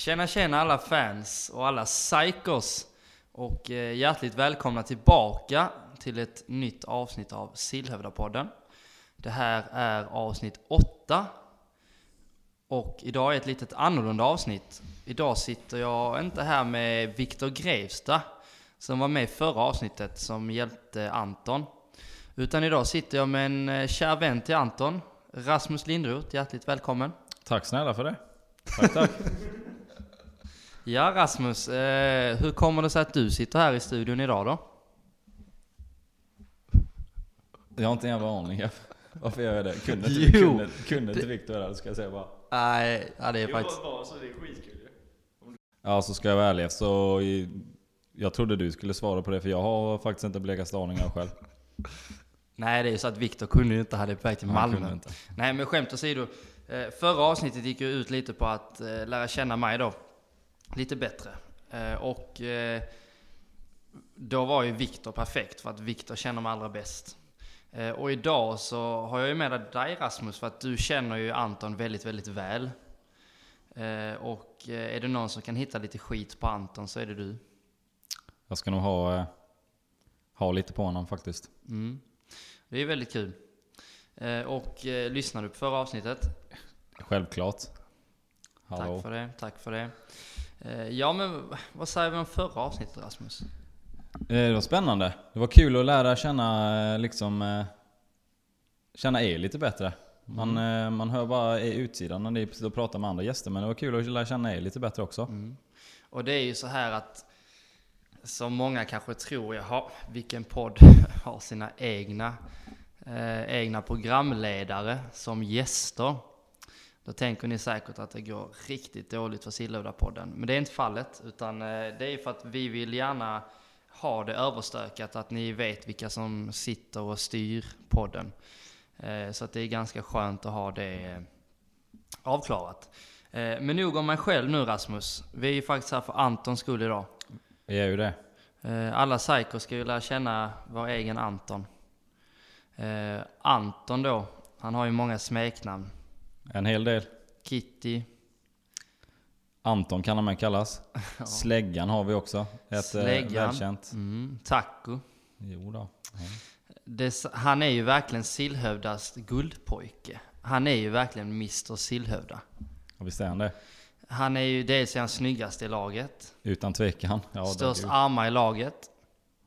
Tjena tjena alla fans och alla psykos! Och eh, hjärtligt välkomna tillbaka till ett nytt avsnitt av Sillhövdapodden. Det här är avsnitt 8. Och idag är ett litet annorlunda avsnitt. Idag sitter jag inte här med Viktor Grevsta, som var med i förra avsnittet, som hjälpte Anton. Utan idag sitter jag med en eh, kär vän till Anton, Rasmus Lindroth. Hjärtligt välkommen! Tack snälla för det. Tack, tack. Ja Rasmus, eh, hur kommer det sig att du sitter här i studion idag då? jag har inte en jävla aning varför jag gör det. Kunde inte, Jo. kunde, kunde inte Viktor det, ska jag säga bara. Nej, ja, det är faktiskt... bara så, det är skitkul. Ja, så ska jag vara ärlig. Så i, jag trodde du skulle svara på det, för jag har faktiskt inte blekaste aning av själv. Nej, det är ju så att Viktor kunde ju inte, hade på väg till Malmö. kunde inte. Nej, men skämt åsido. Eh, förra avsnittet gick ju ut lite på att eh, lära känna mig då. Lite bättre. Eh, och eh, då var ju Viktor perfekt, för att Viktor känner mig allra bäst. Eh, och idag så har jag ju med dig Rasmus, för att du känner ju Anton väldigt, väldigt väl. Och är det någon som kan hitta lite skit på Anton så är det du. Jag ska nog ha, ha lite på honom faktiskt. Mm. Det är väldigt kul. Och lyssnar du på förra avsnittet? Självklart. Hallå. Tack för det, tack för det. Eh, ja men vad säger vi om förra avsnittet Rasmus? Eh, Det var spännande. Det var kul att lära känna, eh, liksom, känna er lite bättre. Man, eh, man hör bara er utsidan när ni sitter och pratar med andra gäster, men det var kul att lära känna er lite bättre också. Mm. Och det är ju så här att som många kanske tror, jaha, vilken podd har sina egna, eh, egna programledare som gäster? Då tänker ni säkert att det går riktigt dåligt för Sillhövdapodden. Men det är inte fallet, utan eh, det är för att vi vill gärna ha det överstökat, att ni vet vilka som sitter och styr podden. Eh, så att det är ganska skönt att ha det eh, avklarat. Men nog om mig själv nu Rasmus. Vi är ju faktiskt här för Antons skull idag. Vi är ju det. Alla psykos ska ju lära känna vår egen Anton. Anton då, han har ju många smeknamn. En hel del. Kitty, Anton kan han med kallas. Ja. Släggan har vi också. Ett eh, Släggan. välkänt. mm, Taco. Jo då. Ja. Det, s- han är ju verkligen Sillhövdas guldpojke. Han är ju verkligen Mr Sillhövda. Och visst är han det? Han är ju dels är han snyggast i laget, Utan tvekan. Ja, störst armar i laget,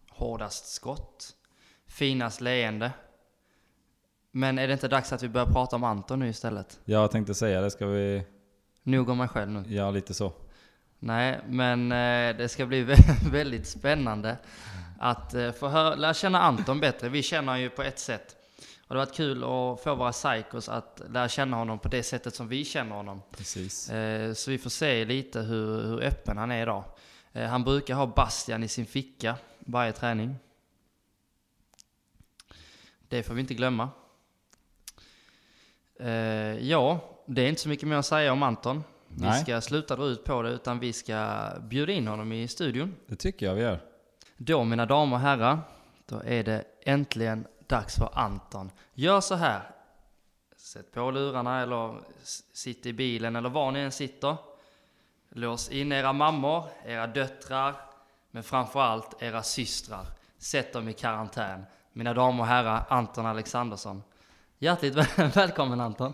hårdast skott, finast leende. Men är det inte dags att vi börjar prata om Anton nu istället? jag tänkte säga det. Ska vi Nog om mig själv nu. göra lite så? Nej, men eh, det ska bli vä- väldigt spännande att eh, få hö- lära känna Anton bättre. Vi känner honom ju på ett sätt. Och det har varit kul att få våra psykos att lära känna honom på det sättet som vi känner honom. Precis. Eh, Så vi får se lite hur, hur öppen han är idag. Han brukar ha Bastian i sin ficka varje träning. Det får vi inte glömma. Eh, Ja, det är inte så mycket mer att säga om Anton. Vi Nej. ska sluta dra ut på det, utan vi ska bjuda in honom i studion. Det tycker jag vi gör. Då, mina damer och herrar, då är det äntligen dags för Anton. Gör så här. Sätt på lurarna eller sitt i bilen eller var ni än sitter. Lås in era mammor, era döttrar, men framförallt era systrar. Sätt dem i karantän. Mina damer och herrar, Anton Alexandersson. Hjärtligt väl- välkommen Anton.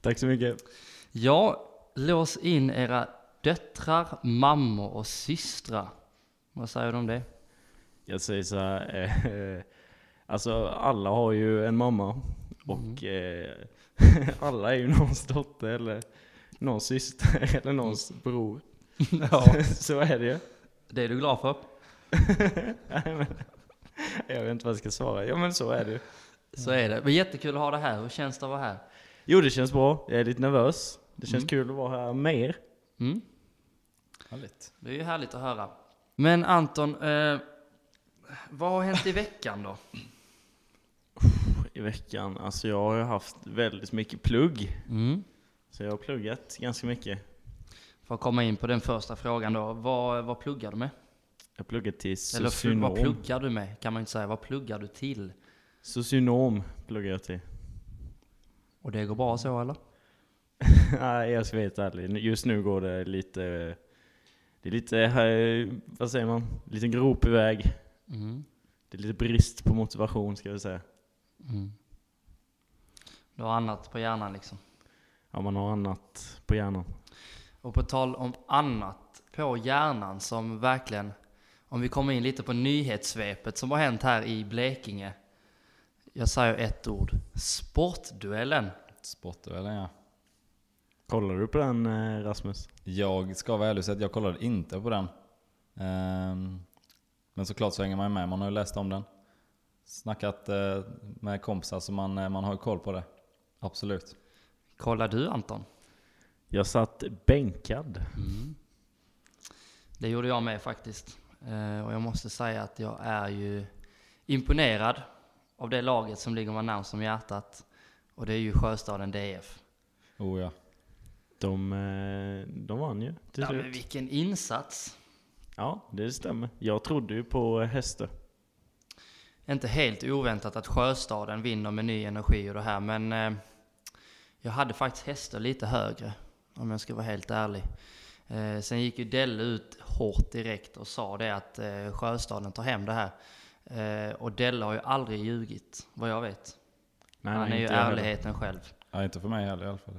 Tack så mycket. Ja, lås in era döttrar, mammor och systrar. Vad säger du om det? Jag säger så här, eh, alltså alla har ju en mamma och eh, alla är ju någons dotter eller någons syster eller någons bror. Ja. så är det ju. Det är du glad för? Jag vet inte vad jag ska svara. Ja men så är det ju. Så är det. Men jättekul att ha det här. Hur känns det att vara här? Jo det känns bra, jag är lite nervös. Det känns Mm. kul att vara här med er. Mm. Härligt. Det är ju härligt att höra. Men Anton, eh, vad har hänt i veckan då? I veckan, alltså jag har ju haft väldigt mycket plugg. Mm. Så jag har pluggat ganska mycket. För att komma in på den första frågan då. Vad, vad pluggar du med? Jag har pluggat till Eller socionom. vad pluggar du med? Kan man inte säga. Vad pluggar du till? Socionom pluggar jag till. Och det går bra så eller? Nej, jag ska vara helt ärlig. Just nu går det lite... Det är lite, eh, vad säger man? Lite grop i väg. Mm. Det är lite brist på motivation ska jag säga. Mm. Du har annat på hjärnan liksom. Ja, man har annat på hjärnan. Och på tal om annat på hjärnan som verkligen, om vi kommer in lite på nyhetssvepet som har hänt här i Blekinge. Jag säger ett ord. Sportduellen. Sportduellen ja. Kollar du på den eh, Rasmus? Jag ska vara ärlig och säga att jag kollade inte på den. Ehm, Men såklart så hänger man ju med, man har ju läst om den. Snackat eh, med kompisar så man, eh, man har ju koll på det. Absolut. Kollar du Anton? Jag satt bänkad. Det gjorde jag med faktiskt. Och jag måste säga att jag är ju imponerad av det laget som ligger mig närmast om hjärtat. Och det är ju Sjöstaden DF. Oh ja. De, eh, de vann ju till Ja, slut. men vilken insats! Ja, det stämmer. Jag trodde ju på Hästö. Inte helt oväntat att Sjöstaden vinner med ny energi och det här, men eh, jag hade faktiskt hästar lite högre, om jag ska vara helt ärlig. Eh, sen gick ju Delle ut hårt direkt och sa det att Sjöstaden tar hem det här. Eh, och Delle har ju aldrig ljugit, vad jag vet. Nej, Han är ju jag heller. ärligheten själv. ja. Inte för mig heller i alla fall.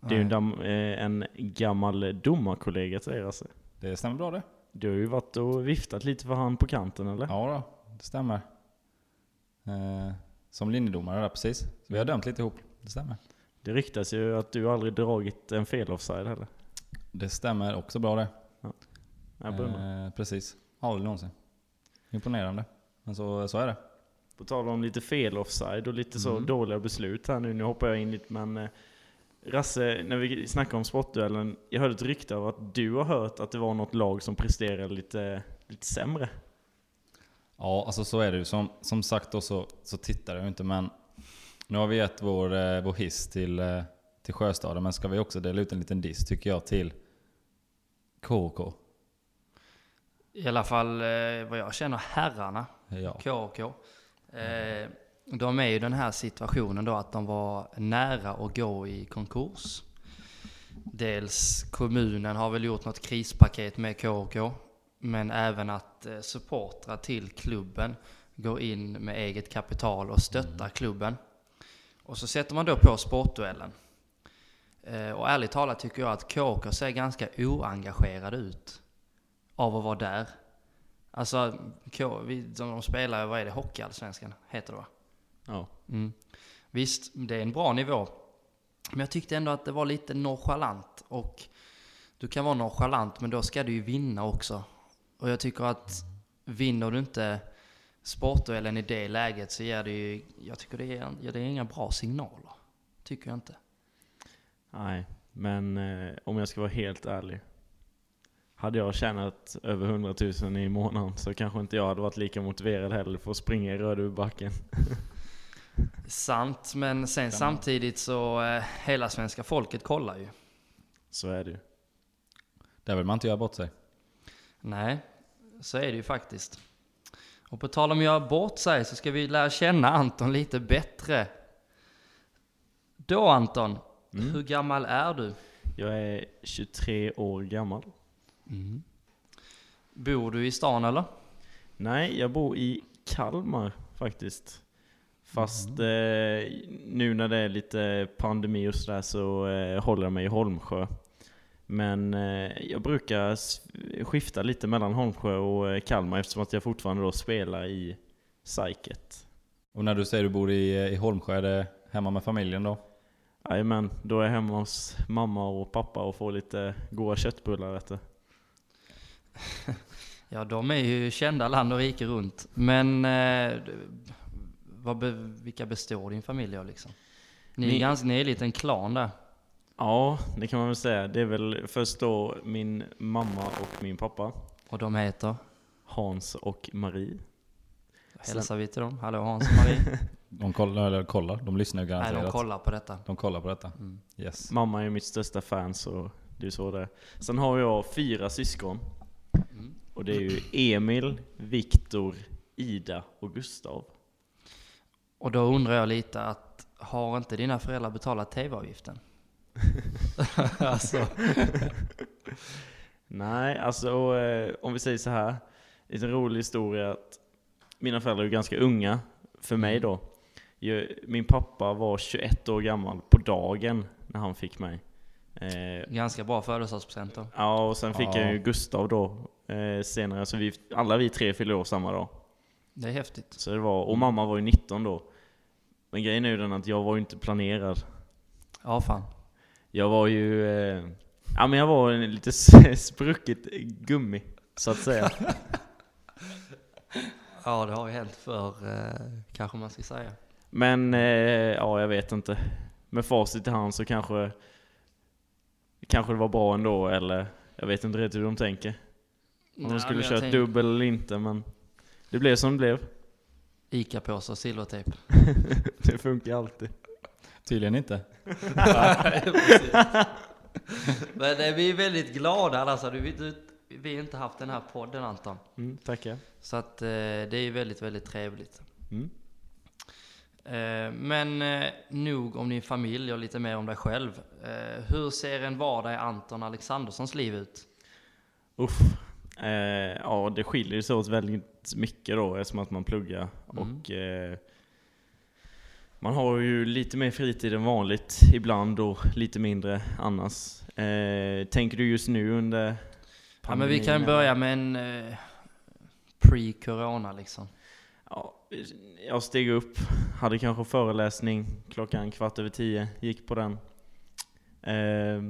Det är ju en, eh, en gammal domarkollega säger jag. Det stämmer bra det. Du har ju varit och viftat lite för han på kanten eller? Ja då, det stämmer. Eh, som linjedomare där precis. Så vi har dömt lite ihop. Det stämmer. Det ryktas ju att du aldrig dragit en fel offside heller. Det stämmer också bra det. Beundrar. Eh, precis. Aldrig någonsin. Imponerande. Men så, så är det. På tal om lite fel offside och lite så Mm. dåliga beslut här nu. Nu hoppar jag in lite men eh, Rasse, när vi snackar om sportduellen. Jag hörde ett rykte av att du har hört att det var något lag som presterade lite, lite sämre. Ja, alltså så är det ju. Som, som sagt då så, så tittar jag inte men nu har vi gett vår, eh, vår hiss till, eh, till Sjöstaden men ska vi också dela ut en liten diss tycker jag till KK. I alla fall eh, vad jag känner herrarna, Ja. KK. Eh, de är ju i den här situationen då att de var nära att gå i konkurs. Dels kommunen har väl gjort något krispaket med KK, men även att eh, supportrar till klubben går in med eget kapital och stöttar klubben. Och så sätter man då på sportduellen. Eh, och ärligt talat tycker jag att KK ser ganska oengagerade ut av att vara där. Alltså, K, vi, de, spelar, vad är det, Hockeyallsvenskan heter det va? Ja. Mm. Visst, det är en bra nivå. Men jag tyckte ändå att det var lite nonchalant. Och du kan vara nonchalant, men då ska du ju vinna också. Och jag tycker att vinner du inte sportduellen i det läget så ger det ju, jag tycker det ger, ja, det är inga bra signaler. Tycker jag inte. Nej, men eh, om jag ska vara helt ärlig. Hade jag tjänat över 100 000 i månaden så kanske inte jag hade varit lika motiverad heller för att springa i Rödöbacken. Sant, men sen samtidigt så, eh, hela svenska folket kollar ju. Så är det ju. Där vill man inte göra bort sig. Nej, så är det ju faktiskt. Och på tal om att göra bort sig så ska vi lära känna Anton lite bättre. Då Anton, hur gammal är du? Jag är 23 år gammal. Bor du i stan eller? Nej, jag bor i Kalmar faktiskt. Fast eh, nu när det är lite pandemi och sådär så eh, håller jag mig i Holmsjö. Men eh, jag brukar skifta lite mellan Holmsjö och eh, Kalmar eftersom att jag fortfarande då spelar i Saiket. Och när du säger du bor i, i Holmsjö, är det hemma med familjen då? Jajamän, då är jag hemma hos mamma och pappa och får lite goda köttbullar vet du. Ja, de är ju kända land och rike runt. Men eh, vad be, vilka består din familj av liksom? Ni är, Ni- ganska, ni är lite en klan där. Ja, det kan man väl säga. Det är väl först då min mamma och min pappa. Och de heter? Hans och Marie. Hälsar vi till dem? Hallå Hans och Marie? De kollar, eller kollar, de lyssnar ju Nej, garanterat. de kollar på detta. De kollar på detta. Mm. Yes. Mamma är mitt största fan så det är så det är. Sen har jag fyra syskon. Och det är ju Emil, Viktor, Ida och Gustav. Och då undrar jag lite att har inte dina föräldrar betalat tv-avgiften? alltså, Nej, alltså eh, om vi säger så här. En rolig historia att mina föräldrar är ganska unga, för mig då. Ju- Min pappa var 21 år gammal på dagen när han fick mig. Eh, ganska bra födelsedagspresent då. ja, och sen fick Ja. jag ju Gustav då eh, senare, så vi, alla vi tre fyllde år samma dag. Det är häftigt. Så det var, och mamma var ju 19 då. Men grejen är ju den att jag var ju inte planerad. Ja, fan. Jag var ju, eh, ja men jag var en lite sprucket gummi, så att säga. Ja, det har ju hänt för eh, kanske man ska säga. Men, eh, ja jag vet inte. Med facit i hand så kanske, kanske det var bra ändå, eller jag vet inte riktigt hur de tänker. Om de Nej, skulle men jag kört tänker dubbel eller inte, men det blev som det blev. Ica-påsar och silvertejp. Det funkar alltid. Tydligen inte. Men eh, vi är väldigt glada alltså. Du, du, vi har inte haft den här podden Anton. Mm, tackar. Så att eh, det är ju väldigt, väldigt trevligt. Mm. Eh, men eh, nog om din familj och lite mer om dig själv. Eh, hur ser en vardag i Anton Alexanderssons liv ut? Uff. Eh, ja, det skiljer sig åt väldigt mycket då eftersom att man pluggar. Mm. Och eh, man har ju lite mer fritid än vanligt ibland och lite mindre annars. Eh, tänker du just nu under Ja, men vi kan pandemin, börja med en pre-corona liksom. Ja, jag steg upp, hade kanske föreläsning klockan kvart över tio, gick på den. Eh,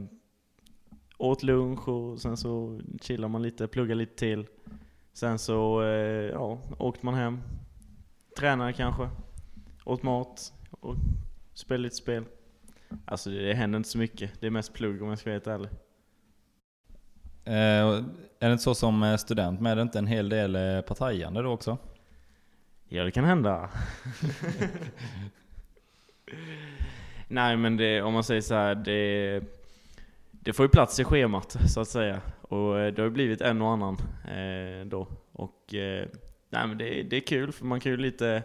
åt lunch och sen så chillade man lite, pluggade lite till. Sen så eh, ja, åkte man hem, tränade kanske, åt mat och spelade lite spel. Alltså det, det händer inte så mycket, det är mest plugg om jag ska vara helt ärlig. Eh, är det inte så som eh, student med? Är det inte en hel del eh, partajande då också? Ja, det kan hända. Nej, men det, om man säger så här, det, det får ju plats i schemat så att säga. Och eh, det har ju blivit en och annan eh, då. Och eh, nej, men det, det är kul för man kan ju lite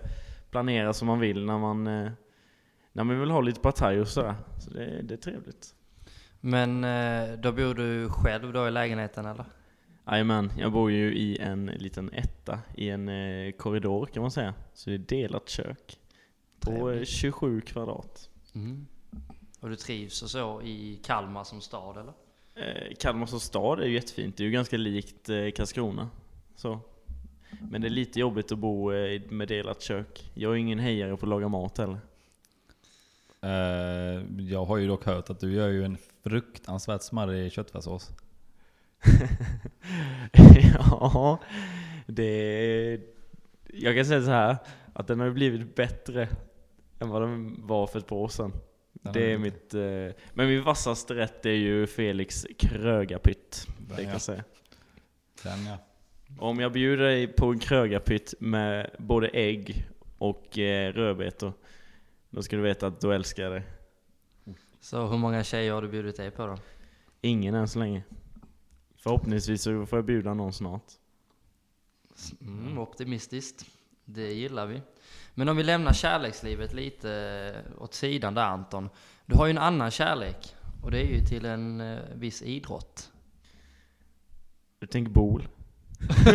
planera som man vill när man, eh, när man vill ha lite partaj och sådär. Så det, det är trevligt. Men eh, då bor du själv då i lägenheten eller? Jajamän, jag bor ju i en liten etta i en eh, korridor kan man säga. Så det är delat kök. På eh, Trevligt. 27 kvadrat. Mm. Och du trivs och så i Kalmar som stad eller? Eh, Kalmar som stad är ju jättefint, det är ju ganska likt eh, Karlskrona. Så. Men det är lite jobbigt att bo eh, med delat kök. Jag är ingen hejare på att laga mat heller. Eh, jag har ju dock hört att du gör ju en fruktansvärt smarrig köttfärssås. ja, det... Jag kan säga så här att den har ju blivit bättre än vad den var för ett par år sedan. Den Det är mitt... Eh, men min vassaste rätt är ju Felix krögarpytt. Det kan ja. jag säga. Den ja. Om jag bjuder dig på en krögarpytt med både ägg och eh, rödbetor, då ska du veta att då älskar dig. Så hur många tjejer har du bjudit dig på då? Ingen än så länge. Förhoppningsvis så får jag bjuda någon snart. Mm, optimistiskt. Det gillar vi. Men om vi lämnar kärlekslivet lite eh, åt sidan där Anton. Du har ju en annan kärlek. Och det är ju till en eh, viss idrott. Du tänker bol?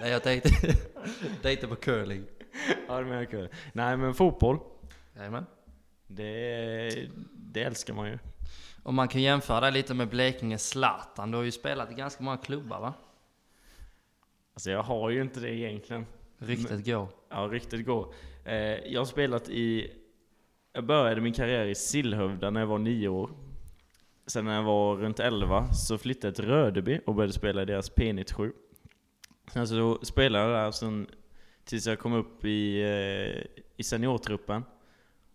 Nej jag tänkte, tänkte på curling. Ja, det menar jag. Nej, men fotboll. Jajamän. Det, det älskar man ju. Och man kan jämföra det lite med Blekinge Zlatan. Du har ju spelat i ganska många klubbar va? Alltså jag har ju inte det egentligen. Ryktet går. Ja, riktigt går. Eh, jag har spelat i... Jag började min karriär i Sillhövda när jag var nio år. Sen när jag var runt 11 så flyttade jag till Rödeby och började spela i deras P97. Sen så spelade jag där sen, tills jag kom upp i, eh, i seniortruppen.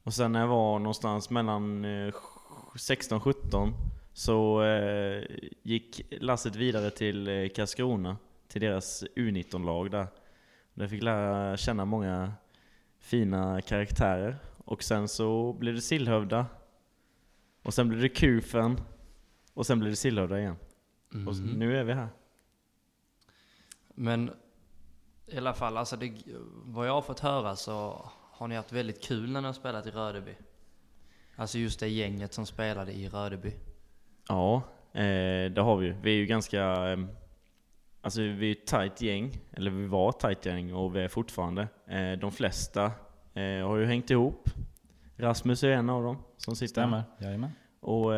Och sen när jag var någonstans mellan eh, 16-17 så eh, gick lasset vidare till eh, Karlskrona, till deras U19-lag där. Där fick lära känna många fina karaktärer. Och sen så blev det Sillhövda. Och sen blev det Kufen. Och sen blev det Sillhövda igen. Och Mhm. nu är vi här. Men i alla fall, alltså det, vad jag har fått höra så har ni haft väldigt kul när ni har spelat i Rödeby. Alltså just det gänget som spelade i Rödeby. Ja, eh, det har vi ju. Vi är ju ganska... Eh, alltså vi är ett tajt gäng, eller vi var ett tajt gäng och vi är fortfarande. Eh, de flesta har ju hängt ihop. Rasmus är en av dem som sitter här. Stämmer, jajamän. Och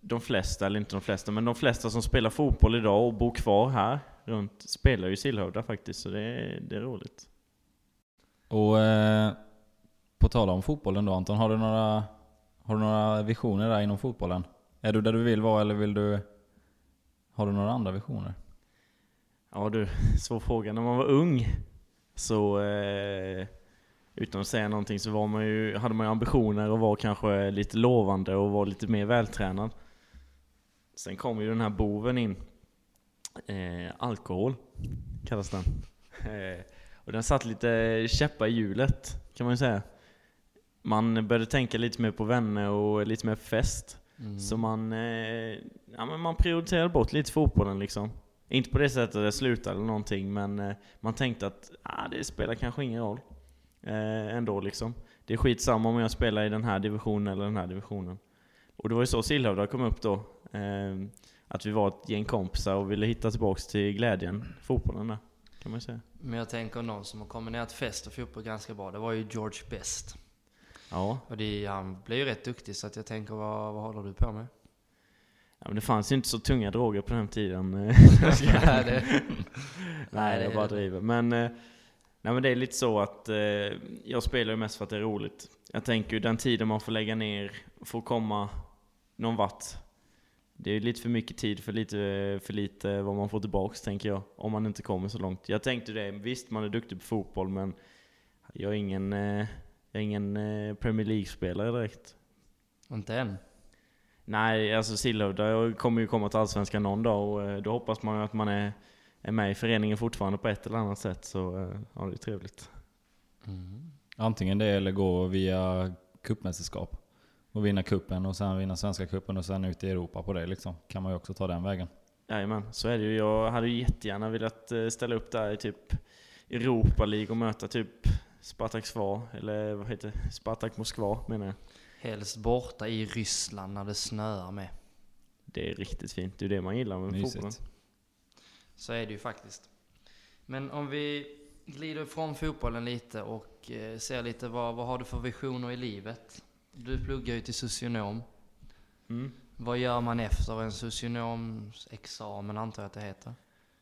de flesta, eller inte de flesta, men de flesta som spelar fotboll idag och bor kvar här runt spelar ju i Sillhövda faktiskt, så det är, det är roligt. Och eh, på tal om fotbollen då Anton, har du några, har du några visioner där inom fotbollen? Är du där du vill vara eller vill du... Har du några andra visioner? Ja du, svår fråga. När man var ung så, eh, utan att säga någonting, så var man ju, hade man ju ambitioner att vara kanske lite lovande och vara lite mer vältränad. Sen kom ju den här boven in. Eh, alkohol kallas den. Eh, och den satt lite käppar i hjulet kan man ju säga. Man började tänka lite mer på vänner och lite mer fest. Mm. Så man, eh, ja, men man prioriterade bort lite fotbollen liksom. Inte på det sättet att det slutade eller någonting, men eh, man tänkte att ah, det spelar kanske ingen roll. Eh, ändå liksom. Det är skitsamma om jag spelar i den här divisionen eller den här divisionen. Och det var ju så Sillhövda kom upp då. Eh, att vi var ett gäng kompisar och ville hitta tillbaks till glädjen, fotbollen där. Kan man säga. Men jag tänker någon som har kombinerat fest och fotboll ganska bra. Det var ju George Best. Ja, Och det, han blev ju rätt duktig så att jag tänker vad, vad håller du på med? ja men det fanns ju inte så tunga droger på den tiden. Nej, det- Nej, jag är bara driver. Men, eh, nej, men det är lite så att eh, jag spelar ju mest för att det är roligt. Jag tänker ju den tiden man får lägga ner för att komma någon vart. Det är ju lite för mycket tid för lite för lite vad man får tillbaks tänker jag. Om man inte kommer så långt. Jag tänkte det, visst man är duktig på fotboll men jag är ingen, eh, jag är ingen eh, Premier League-spelare direkt. Inte än. Nej, alltså Sillhövda kommer ju komma till Allsvenskan någon dag och eh, då hoppas man ju att man är, är med i föreningen fortfarande på ett eller annat sätt. Så eh, ja, det är trevligt. Mm. Antingen det eller gå via cupmästerskap. Och vinna kuppen och sen vinna svenska kuppen och sen ut i Europa på det liksom. Kan man ju också ta den vägen. Jajamän, så är det ju. Jag hade ju jättegärna velat eh, ställa upp där i typ Europa League och möta typ Spartak Svar, eller vad heter det? Spartak Moskva menar jag. Helst borta i Ryssland när det snöar med. Det är riktigt fint, det är det man gillar med fotbollen. Så är det ju faktiskt. Men om vi glider från fotbollen lite och eh, ser lite vad, vad har du för visioner i livet? Du pluggar ju till socionom. Mm. Vad gör man efter en socionomexamen antar jag att det heter?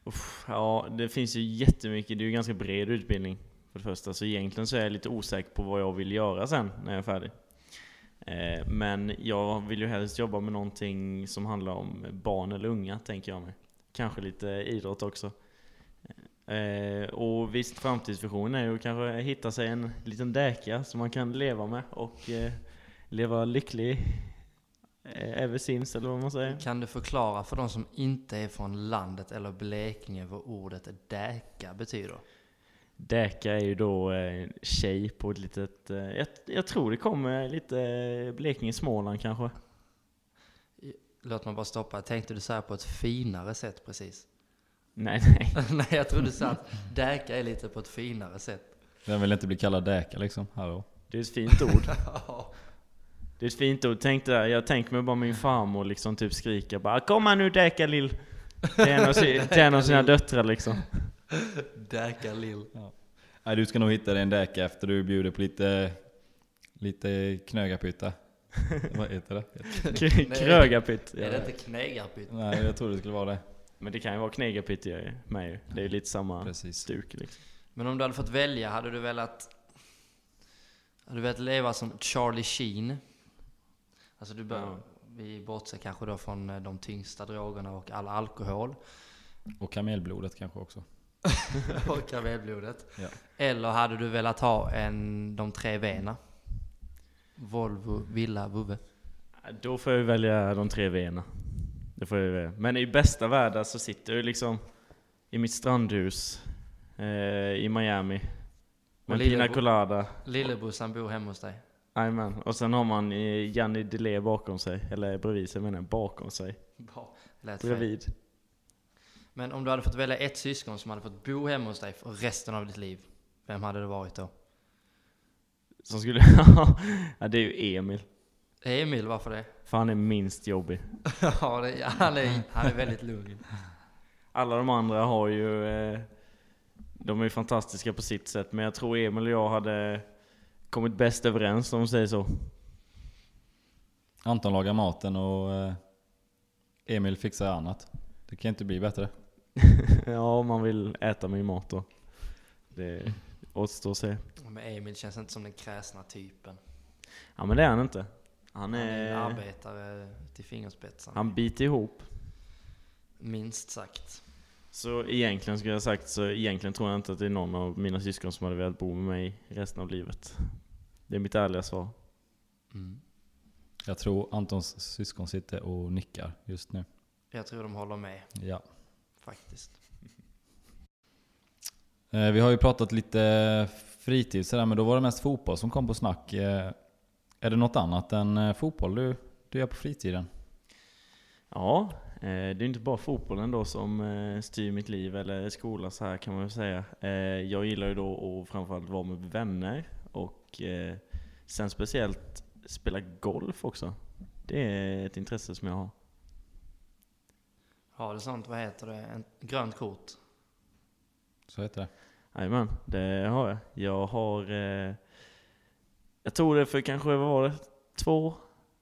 Uff, ja, det finns ju jättemycket. Det är ju ganska bred utbildning för det första. Så egentligen så är jag lite osäker på vad jag vill göra sen när jag är färdig. Eh, men jag vill ju helst jobba med någonting som handlar om barn eller unga, tänker jag mig. Kanske lite idrott också. Eh, och visst, framtidsvisionen är ju att kanske hitta sig en liten däka som man kan leva med och eh, leva lycklig ever since, eller vad man säger. Kan du förklara för de som inte är från landet eller Blekinge vad ordet däka betyder? Däka är ju då eh, tjej på ett litet... Eh, jag, jag tror det kommer lite eh, Blekinge, Småland kanske. Låt mig bara stoppa. Tänkte du säga på ett finare sätt precis? Nej, nej. Nej, jag trodde du sa att däka är lite på ett finare sätt. Den vill inte bli kallad däka liksom. Hallå. Det är ett fint ord. Det är ett fint ord. Tänk det där, jag tänker mig bara min farmor liksom typ skrika bara Kom här nu Däka lill! Till en av sina döttrar liksom. Däka lill. Nej, du ska nog hitta dig en däka efter du bjuder på lite, lite knögapytta. Vad heter det? Krögarpytt. Är det inte knegarpytt? Nej, jag trodde det skulle vara det. Men det kan ju vara knegapytt ju med ju. Det är ju lite samma Precis. stuk liksom. Men om du hade fått välja, hade du velat... Hade du velat leva som Charlie Sheen? Alltså du bör, Ja. Vi bortser kanske då från eh, de tyngsta drogerna och all alkohol. Och kamelblodet kanske också. och kamelblodet. Ja. Eller hade du velat ha en, de tre V'na? Volvo, villa, vovve. Då får jag välja de tre V'na. Det får jag välja. Men i bästa världar så sitter jag liksom i mitt strandhus eh, i Miami. Med lille- pina colada. Lillebrorsan bor hemma hos dig. Jajamän. Och sen har man eh, Janni Delé bakom sig. Eller bredvid sig menar jag. Bakom sig. Lät fel. Men om du hade fått välja ett syskon som hade fått bo hemma hos dig för resten av ditt liv. Vem hade det varit då? Som skulle... ja det är ju Emil. Emil, varför det? För han är minst jobbig. ja, det, han, är, han är väldigt lugn. Alla de andra har ju... Eh, de är ju fantastiska på sitt sätt, men jag tror Emil och jag hade kommit bäst överens om man säger så. Anton lagar maten och eh, Emil fixar annat. Det kan inte bli bättre. ja, om man vill äta min mat då. Det återstår att se. Men Emil känns inte som den kräsna typen. Ja men det är han inte. Han Han är en är... arbetare till fingerspetsarna. Han biter ihop. Minst sagt. Så egentligen skulle jag sagt så egentligen tror jag inte att det är någon av mina syskon som hade velat bo med mig resten av livet. Det är mitt ärliga svar. Mm. Jag tror Antons syskon sitter och nickar just nu. Jag tror de håller med, Ja. Faktiskt. Eh, vi har ju pratat lite fritid sådär, men då var det mest fotboll som kom på snack. Eh, är det något annat än eh, fotboll du, du gör på fritiden? Ja, det är inte bara fotbollen då som styr mitt liv eller skola så här kan man väl säga. Jag gillar ju då att framförallt vara med vänner och sen speciellt spela golf också. Det är ett intresse som jag har. Har du sånt, vad heter det, en grönt kort? Så heter det. Jajamän, det har jag. Jag har... Eh, jag tog det för kanske, vad var det? Två,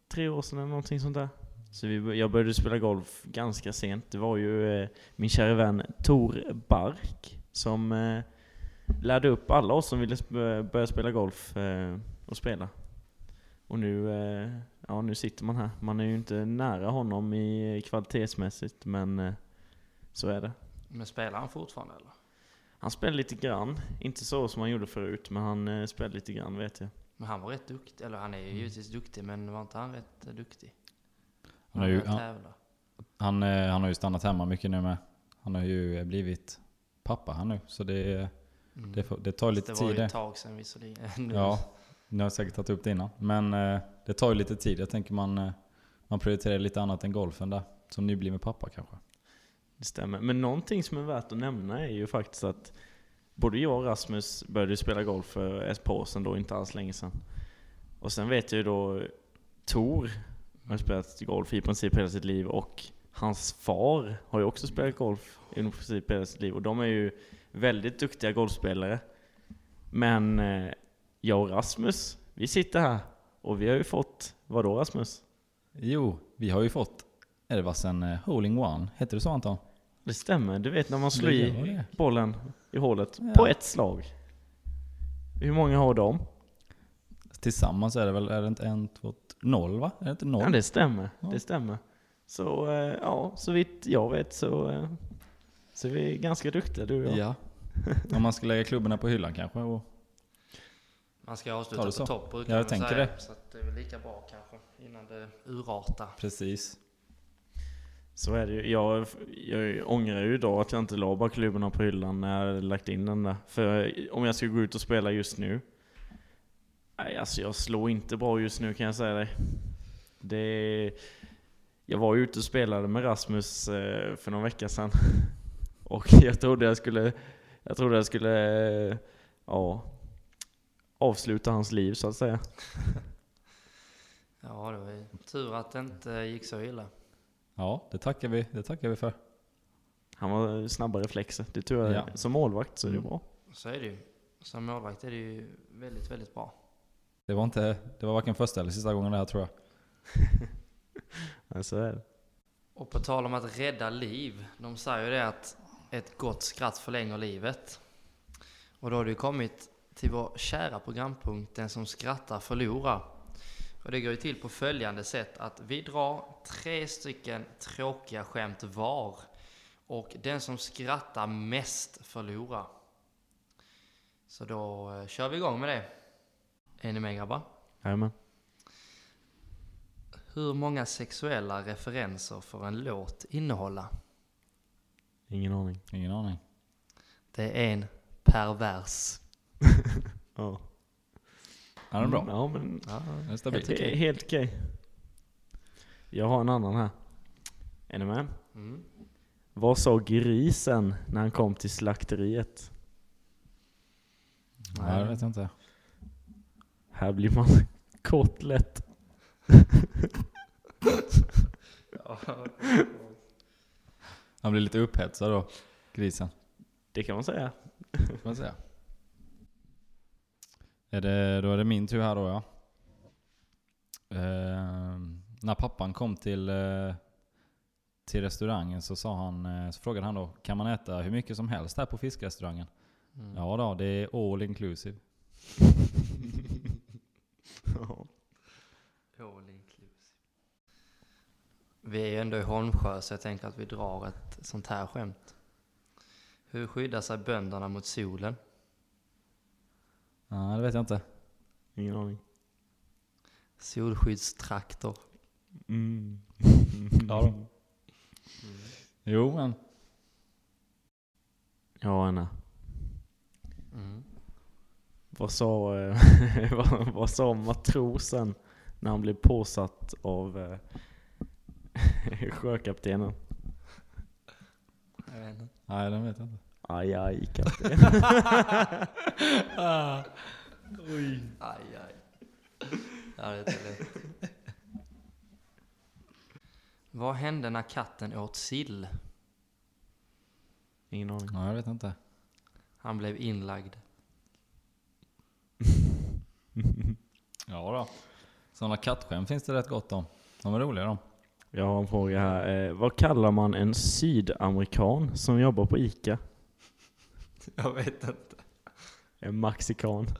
tre år sedan eller någonting sånt där. Så vi, jag började spela golf ganska sent. Det var ju eh, min kära vän Tor Bark som eh, lärde upp alla oss som ville sp- börja spela golf eh, och spela. Och nu, eh, ja, nu sitter man här. Man är ju inte nära honom i kvalitetsmässigt, men eh, så är det. Men spelar han fortfarande eller? Han spelade lite grann, inte så som han gjorde förut, men han eh, spelade lite grann vet jag. Men han var rätt duktig, eller han är ju givetvis duktig, men var inte han rätt eh, duktig? Han har ju, han han, han, har ju stannat hemma mycket nu med. Han har ju blivit pappa han nu, så det, Mm. det, det tar lite det var tid ju det. ett tag sedan visserligen. Nu- Ja, ni har säkert tagit upp det innan. Men eh, det tar ju lite tid. Jag tänker man, eh, man prioriterar lite annat än golfen där. Som nybliven pappa kanske. Det stämmer. Men någonting som är värt att nämna är ju faktiskt att både jag och Rasmus började spela golf för ett par år sedan då, inte alls länge sedan. Och sen vet jag ju då Tor har spelat golf i princip hela sitt liv och hans far har ju också spelat golf i princip hela sitt liv. Och de är ju väldigt duktiga golfspelare. Men eh, jag och Rasmus, vi sitter här och vi har ju fått, vadå Rasmus? Jo, vi har ju fått Elvasen eh, Holing One. Heter det så Anton? Det stämmer, du vet när man slår Det i det. bollen i hålet Ja. på ett slag. Hur många har de? Tillsammans är det väl, är det inte en, två, noll va? Är det inte noll? Ja, det stämmer. Ja. Det stämmer. Så eh, ja, så vitt jag vet så, eh, så är vi ganska duktiga du och jag. Ja. Om man ska lägga klubborna på hyllan kanske. Och, Man ska Ta avsluta det på så. topp brukar Ja, jag tänker säga. det. Så att det är väl lika bra kanske innan det urartar. precis. Så är det ju. Jag, jag ångrar ju idag att jag inte la bara klubborna på hyllan när jag lagt in den där. För om jag ska gå ut och spela just nu. Nej, alltså jag slår inte bra just nu kan jag säga dig. Det, jag var ju ute och spelade med Rasmus eh, för någon vecka sedan. Och jag trodde jag skulle, jag trodde jag skulle, eh, ja, avsluta hans liv så att säga. Ja, det var ju tur att det inte gick så illa. Ja, det tackar vi, det tackar vi för. Han var snabba reflexer. Det tror jag, Ja. som målvakt så är det Mm. bra. Så är det ju. Som målvakt är det ju väldigt, väldigt bra. Det var, inte, det var varken första eller sista gången det här tror jag. Ja, så är det. Och på tal om att rädda liv, de säger ju det att ett gott skratt förlänger livet. Och då har det ju kommit till vår kära programpunkt Den som skrattar förlorar. Och det går ju till på följande sätt att vi drar tre stycken tråkiga skämt var. Och den som skrattar mest förlorar. Så då eh, kör vi igång med det. Är ni med grabbar? Jajamän. Hur många sexuella referenser får en låt innehålla? Ingen aning. Ingen aning. Det är en pervers. Ja. Ja, den är bra. Ja, men Ja, Den är stabil. det är helt okej. Jag har en annan här. Är ni med? mm. Vad sa grisen när han kom till slakteriet? Ja, det vet jag inte. Här blir man kort lätt. Han blir lite upphetsad då, grisen. Det kan man säga. Får man säga. Är det, då är det min tur här då ja. Eh, när pappan kom till, eh, till restaurangen så, sa han, eh, så frågade han då Kan man äta hur mycket som helst här på fiskrestaurangen? Mm. Ja då, det är all inclusive. All inclusive. Vi är ju ändå i Holmsjö så jag tänker att vi drar ett sånt här skämt. Hur skyddar sig bönderna mot solen? Ja, det vet jag inte. Ingen aning. Solskyddstraktor. Mm. Ja då. Jo men. Ja, Anna. Mm. Vad sa, eh, vad, vad sa matrosen när han blev påsatt av eh, sjökaptenen? Jag vet inte. Nej den vet jag inte. Aj, aj, kapten. Aj, aj. Ja, det är inte lätt. Vad hände när katten åt sill? Ingen aning. Nej jag vet inte. Han blev inlagd. Ja då. Sådana kattskämt finns det rätt gott om. De är roliga de. Jag har en fråga här. Eh, vad kallar man en sydamerikan som jobbar på ICA? Jag vet inte. En maxikan.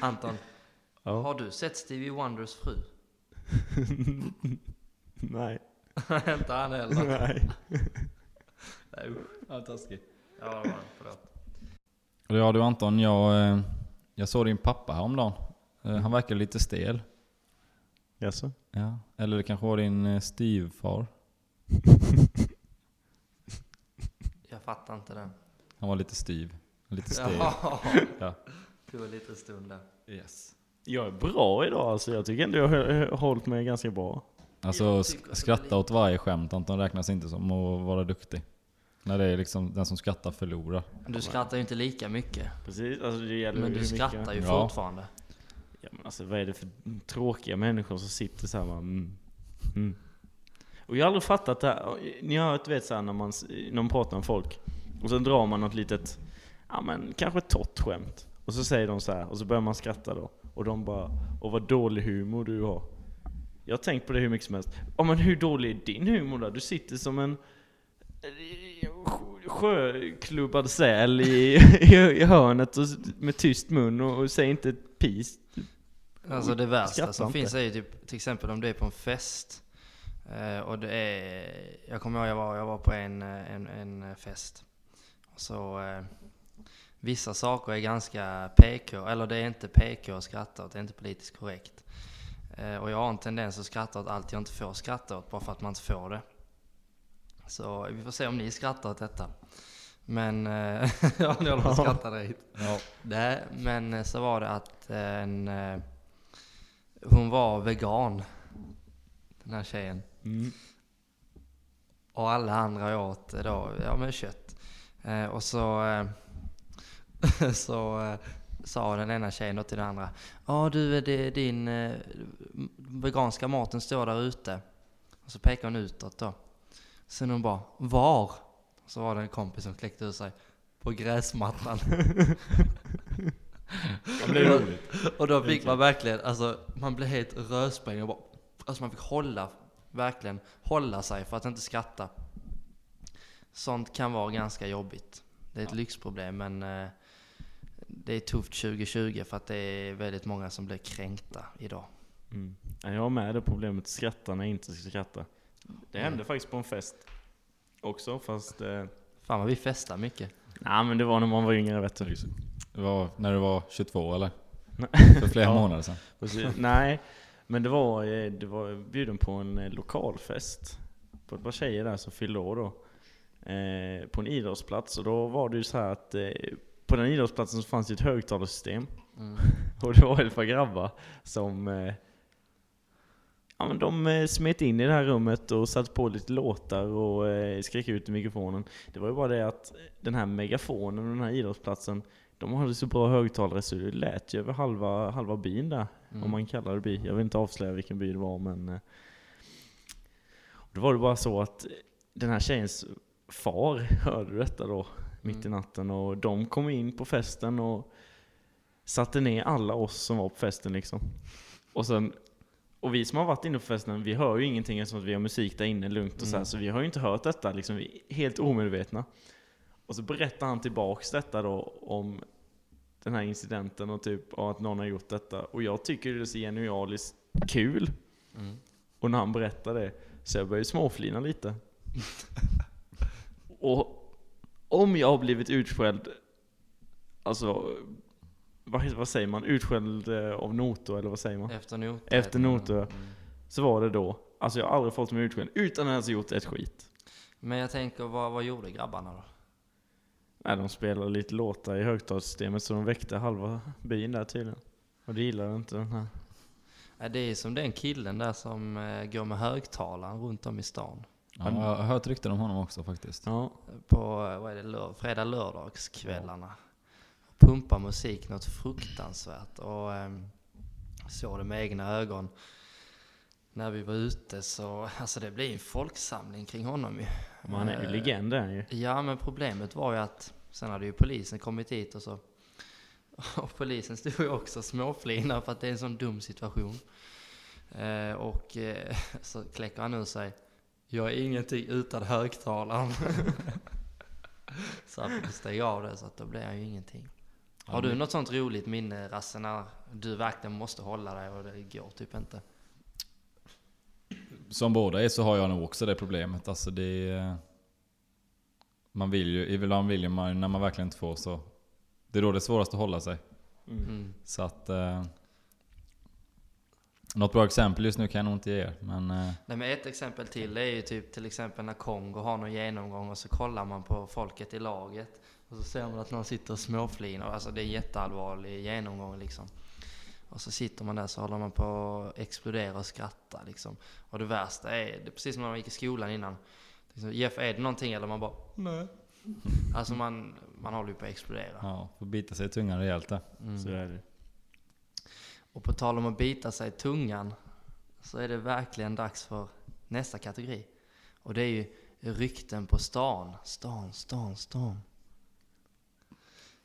Anton, Ja. har du sett Stevie Wonders fru? Nej. inte han heller. Nej. Nej, usch. Ja, taskig. Ja, det var han. Förlåt. Ja du Anton, jag, eh, jag såg din pappa häromdagen. Eh, Han verkar lite stel. Jaså? Ja. Eller det kanske var din eh, styvfar. Fattar inte den. Han var lite styv. Lite stel. Ja. Ja. Tog en liten stund där. Yes. Jag är bra idag alltså. Jag tycker ändå jag har hållit mig ganska bra. Alltså det skratta var åt varje skämt Anton räknas inte som att vara duktig. När det är liksom den som skrattar förlorar. Du skrattar ju inte lika mycket. Precis, alltså det gäller Men du mycket- skrattar ju Ja. fortfarande. Ja, men alltså vad är det för tråkiga människor som sitter så här bara, mm, mm. Och jag har aldrig fattat det här. Ni har hört, vet så här, när man, s- när man pratar med folk och så drar man något litet, ja men kanske ett torrt skämt. Och så säger de så här och så börjar man skratta då. Och de bara, och vad dålig humor du har. Jag har tänkt på det hur mycket som helst. Ja men hur dålig är din humor då? Du sitter som en eh, sj- sjöklubbad säl i, i, i hörnet och, med tyst mun och, och säger inte ett pis. Alltså det värsta som inte. finns är ju typ, till exempel om du är på en fest. Eh, och det är, jag kommer ihåg jag var, jag var på en, eh, en, en fest. Och så eh, vissa saker är ganska PK, eller det är inte PK att skratta åt, det är inte politiskt korrekt. Eh, och jag har en tendens att skratta åt allt jag inte får skratta åt, bara för att man inte får det. Så vi får se om ni skrattar åt detta. Men, eh, ja ni håller på att skratta direkt. Ja. Nej, men eh, så var det att eh, en, eh, hon var vegan, den här tjejen. Mm. Och alla andra åt eh, då, ja men kött. Eh, och så, eh, så eh, sa den ena tjejen då till den andra. Ja du, det, din eh, veganska maten står där ute. Och så pekade hon utåt då. Sen hon bara, var? Så var det en kompis som kläckte ur sig. På gräsmattan. Roligt. Och då fick man verkligen, alltså man blev helt rödsprängd och bara, alltså man fick hålla, verkligen hålla sig för att inte skratta. Sånt kan vara ganska jobbigt. Det är ett lyxproblem men eh, det är tufft 2020 för att det är väldigt många som blir kränkta idag. Mm. Ja, Jag har med det problemet, skratta när jag inte ska skratta. Det hände Mm. faktiskt på en fest också, fast... Eh, Fan vad vi festar mycket. nej men det var när man var yngre vet du. Det var när du var 22 eller? För flera Ja. månader sedan. Precis. nej, men det var, eh, det var bjuden på en eh, lokalfest. På ett par tjejer där som fyllde år då. Eh, på en idrottsplats, och då var det ju så här att eh, på den idrottsplatsen så fanns det ett högtalarsystem. Mm. Och det var ett par grabbar som... Eh, Ja men de eh, smet in i det här rummet och satte på lite låtar och skrek ut i mikrofonen. Det var ju bara det att den här megafonen och den här idrottsplatsen, de hade så bra högtalare så det lät ju över halva, halva byn där. Mm. Om man kallar det by. Jag vill inte avslöja vilken by det var men... eh, Då var det bara så att den här tjejens far hörde detta då mitt i Mm. natten och de kom in på festen och satte ner alla oss som var på festen liksom. Och sen och vi som har varit inne på festen, vi hör ju ingenting eftersom att vi har musik där inne lugnt och så här, Mm. så vi har ju inte hört detta liksom, vi är helt omedvetna. Och så berättar han tillbaks detta då om den här incidenten och typ och att någon har gjort detta. Och jag tycker det är så genialiskt kul. Mm. Och när han berättar det, så jag börjar småflina lite. och om jag har blivit utskälld, alltså, vad, vad säger man? Utskälld eh, av notor eller vad säger man? Efter not. Efter noter. Mm. Så var det då. Alltså jag har aldrig fått mig utskälld utan att ens gjort ett skit. Men jag tänker, vad, vad gjorde grabbarna då? Nej, de spelade lite låtar i högtalssystemet så de väckte halva byn där tydligen. Och det gillade inte den här. Ja, Det är som den killen där som eh, går med högtalaren runt om i stan. Ja, jag har hört rykten om honom också faktiskt. Ja, På, eh, vad är det, lör, fredag lördagskvällarna. Pumpar musik något fruktansvärt. Och ehm, såg det med egna ögon. När vi var ute så, alltså det blev en folksamling kring honom ju. Men han är ju Eh, legend är han ju. Ja, men problemet var ju att sen hade ju polisen kommit hit och så och polisen stod ju också småflina för att det är en sån dum situation. Eh, och eh, så kläcker han ur sig Jag är ingenting utan högtalaren. så han fick stänga av det så att då blev han ju ingenting. Har du något sånt roligt minne Rasse när du verkligen måste hålla dig och det går typ inte? Som båda är så har jag nog också det problemet. Alltså det är, Man vill ju, ibland vill man när man verkligen inte får så. Det är då det är svårast att hålla sig. Mm. Så att... Eh, något bra exempel just nu kan jag nog inte ge er. Men eh, Nej men ett exempel till är ju typ till exempel när Kongo har någon genomgång och så kollar man på folket i laget och så ser man att någon sitter och småflinar. Alltså det är en jätteallvarlig genomgång liksom. Och så sitter man där så håller man på att explodera och skratta liksom. Och det värsta är, det är precis som när man gick i skolan innan. Liksom, Jeff, är det någonting eller man bara Nej. Alltså man, man håller ju på att explodera. ja, får bita sig i tungan rejält där. Mm. Så är det. Och på tal om att bita sig i tungan så är det verkligen dags för nästa kategori. Och det är ju rykten på stan. Stan, stan, stan.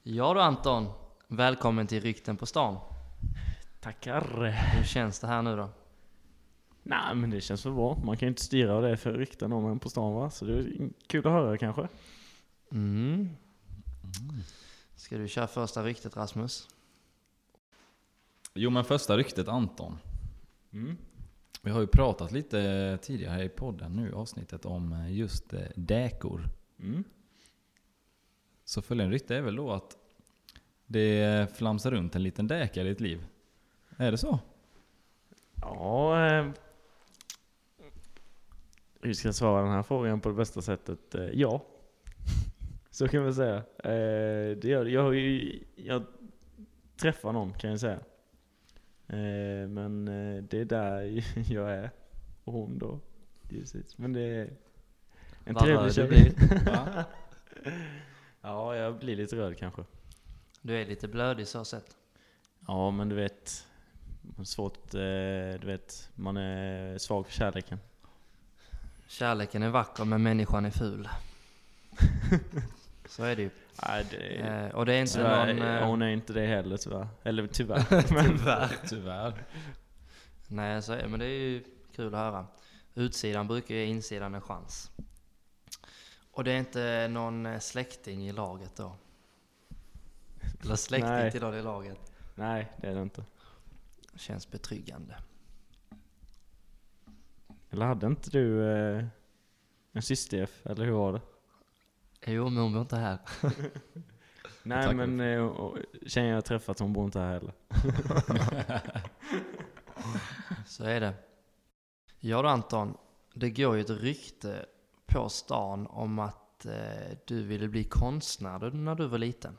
Ja du Anton, välkommen till Rykten på stan. Tackar. Hur känns det här nu då? Nej men det känns väl bra. Man kan ju inte styra det är för rykten om en på stan va? Så det är kul att höra kanske. Mm. Ska du köra första ryktet Rasmus? Jo men första ryktet Anton. Mm. Vi har ju pratat lite tidigare här i podden nu avsnittet om just eh, däkor. Mm. Så följande rykte är väl då att det flamsar runt en liten däka i ditt liv. Är det så? Ja, eh, hur ska jag svara den här frågan på det bästa sättet? Eh, ja, så kan vi säga. Eh, det gör. Jag, har ju, jag träffar någon kan jag säga. Eh, men eh, det är där jag är. Och hon då, givetvis. Men det är en Vad trevlig tjej. ja, jag blir lite röd kanske. Du är lite blödig så sett. Ja, men du vet. Svårt, eh, du vet. Man är svag för kärleken. Kärleken är vacker men människan är ful. så är det ju. Nej, det Eh, och det är inte Tyvärr, någon... eh, hon är inte det heller tyvärr. Eller tyvärr. men, Tyvärr. Tyvärr. Nej, så är, men det är ju kul att höra. Utsidan brukar ge insidan en chans. Och det är inte någon eh, släkting i laget då? Eller släkting till någon i laget? nej, det är det inte. Känns betryggande. Eller hade inte du eh, en syster eller hur var det? Jo, men hon bor inte här. Nej men eh, tjejen jag träffat hon bor inte här heller. Så är det. Ja då Anton, det går ju ett rykte på stan om att eh, du ville bli konstnär när du var liten.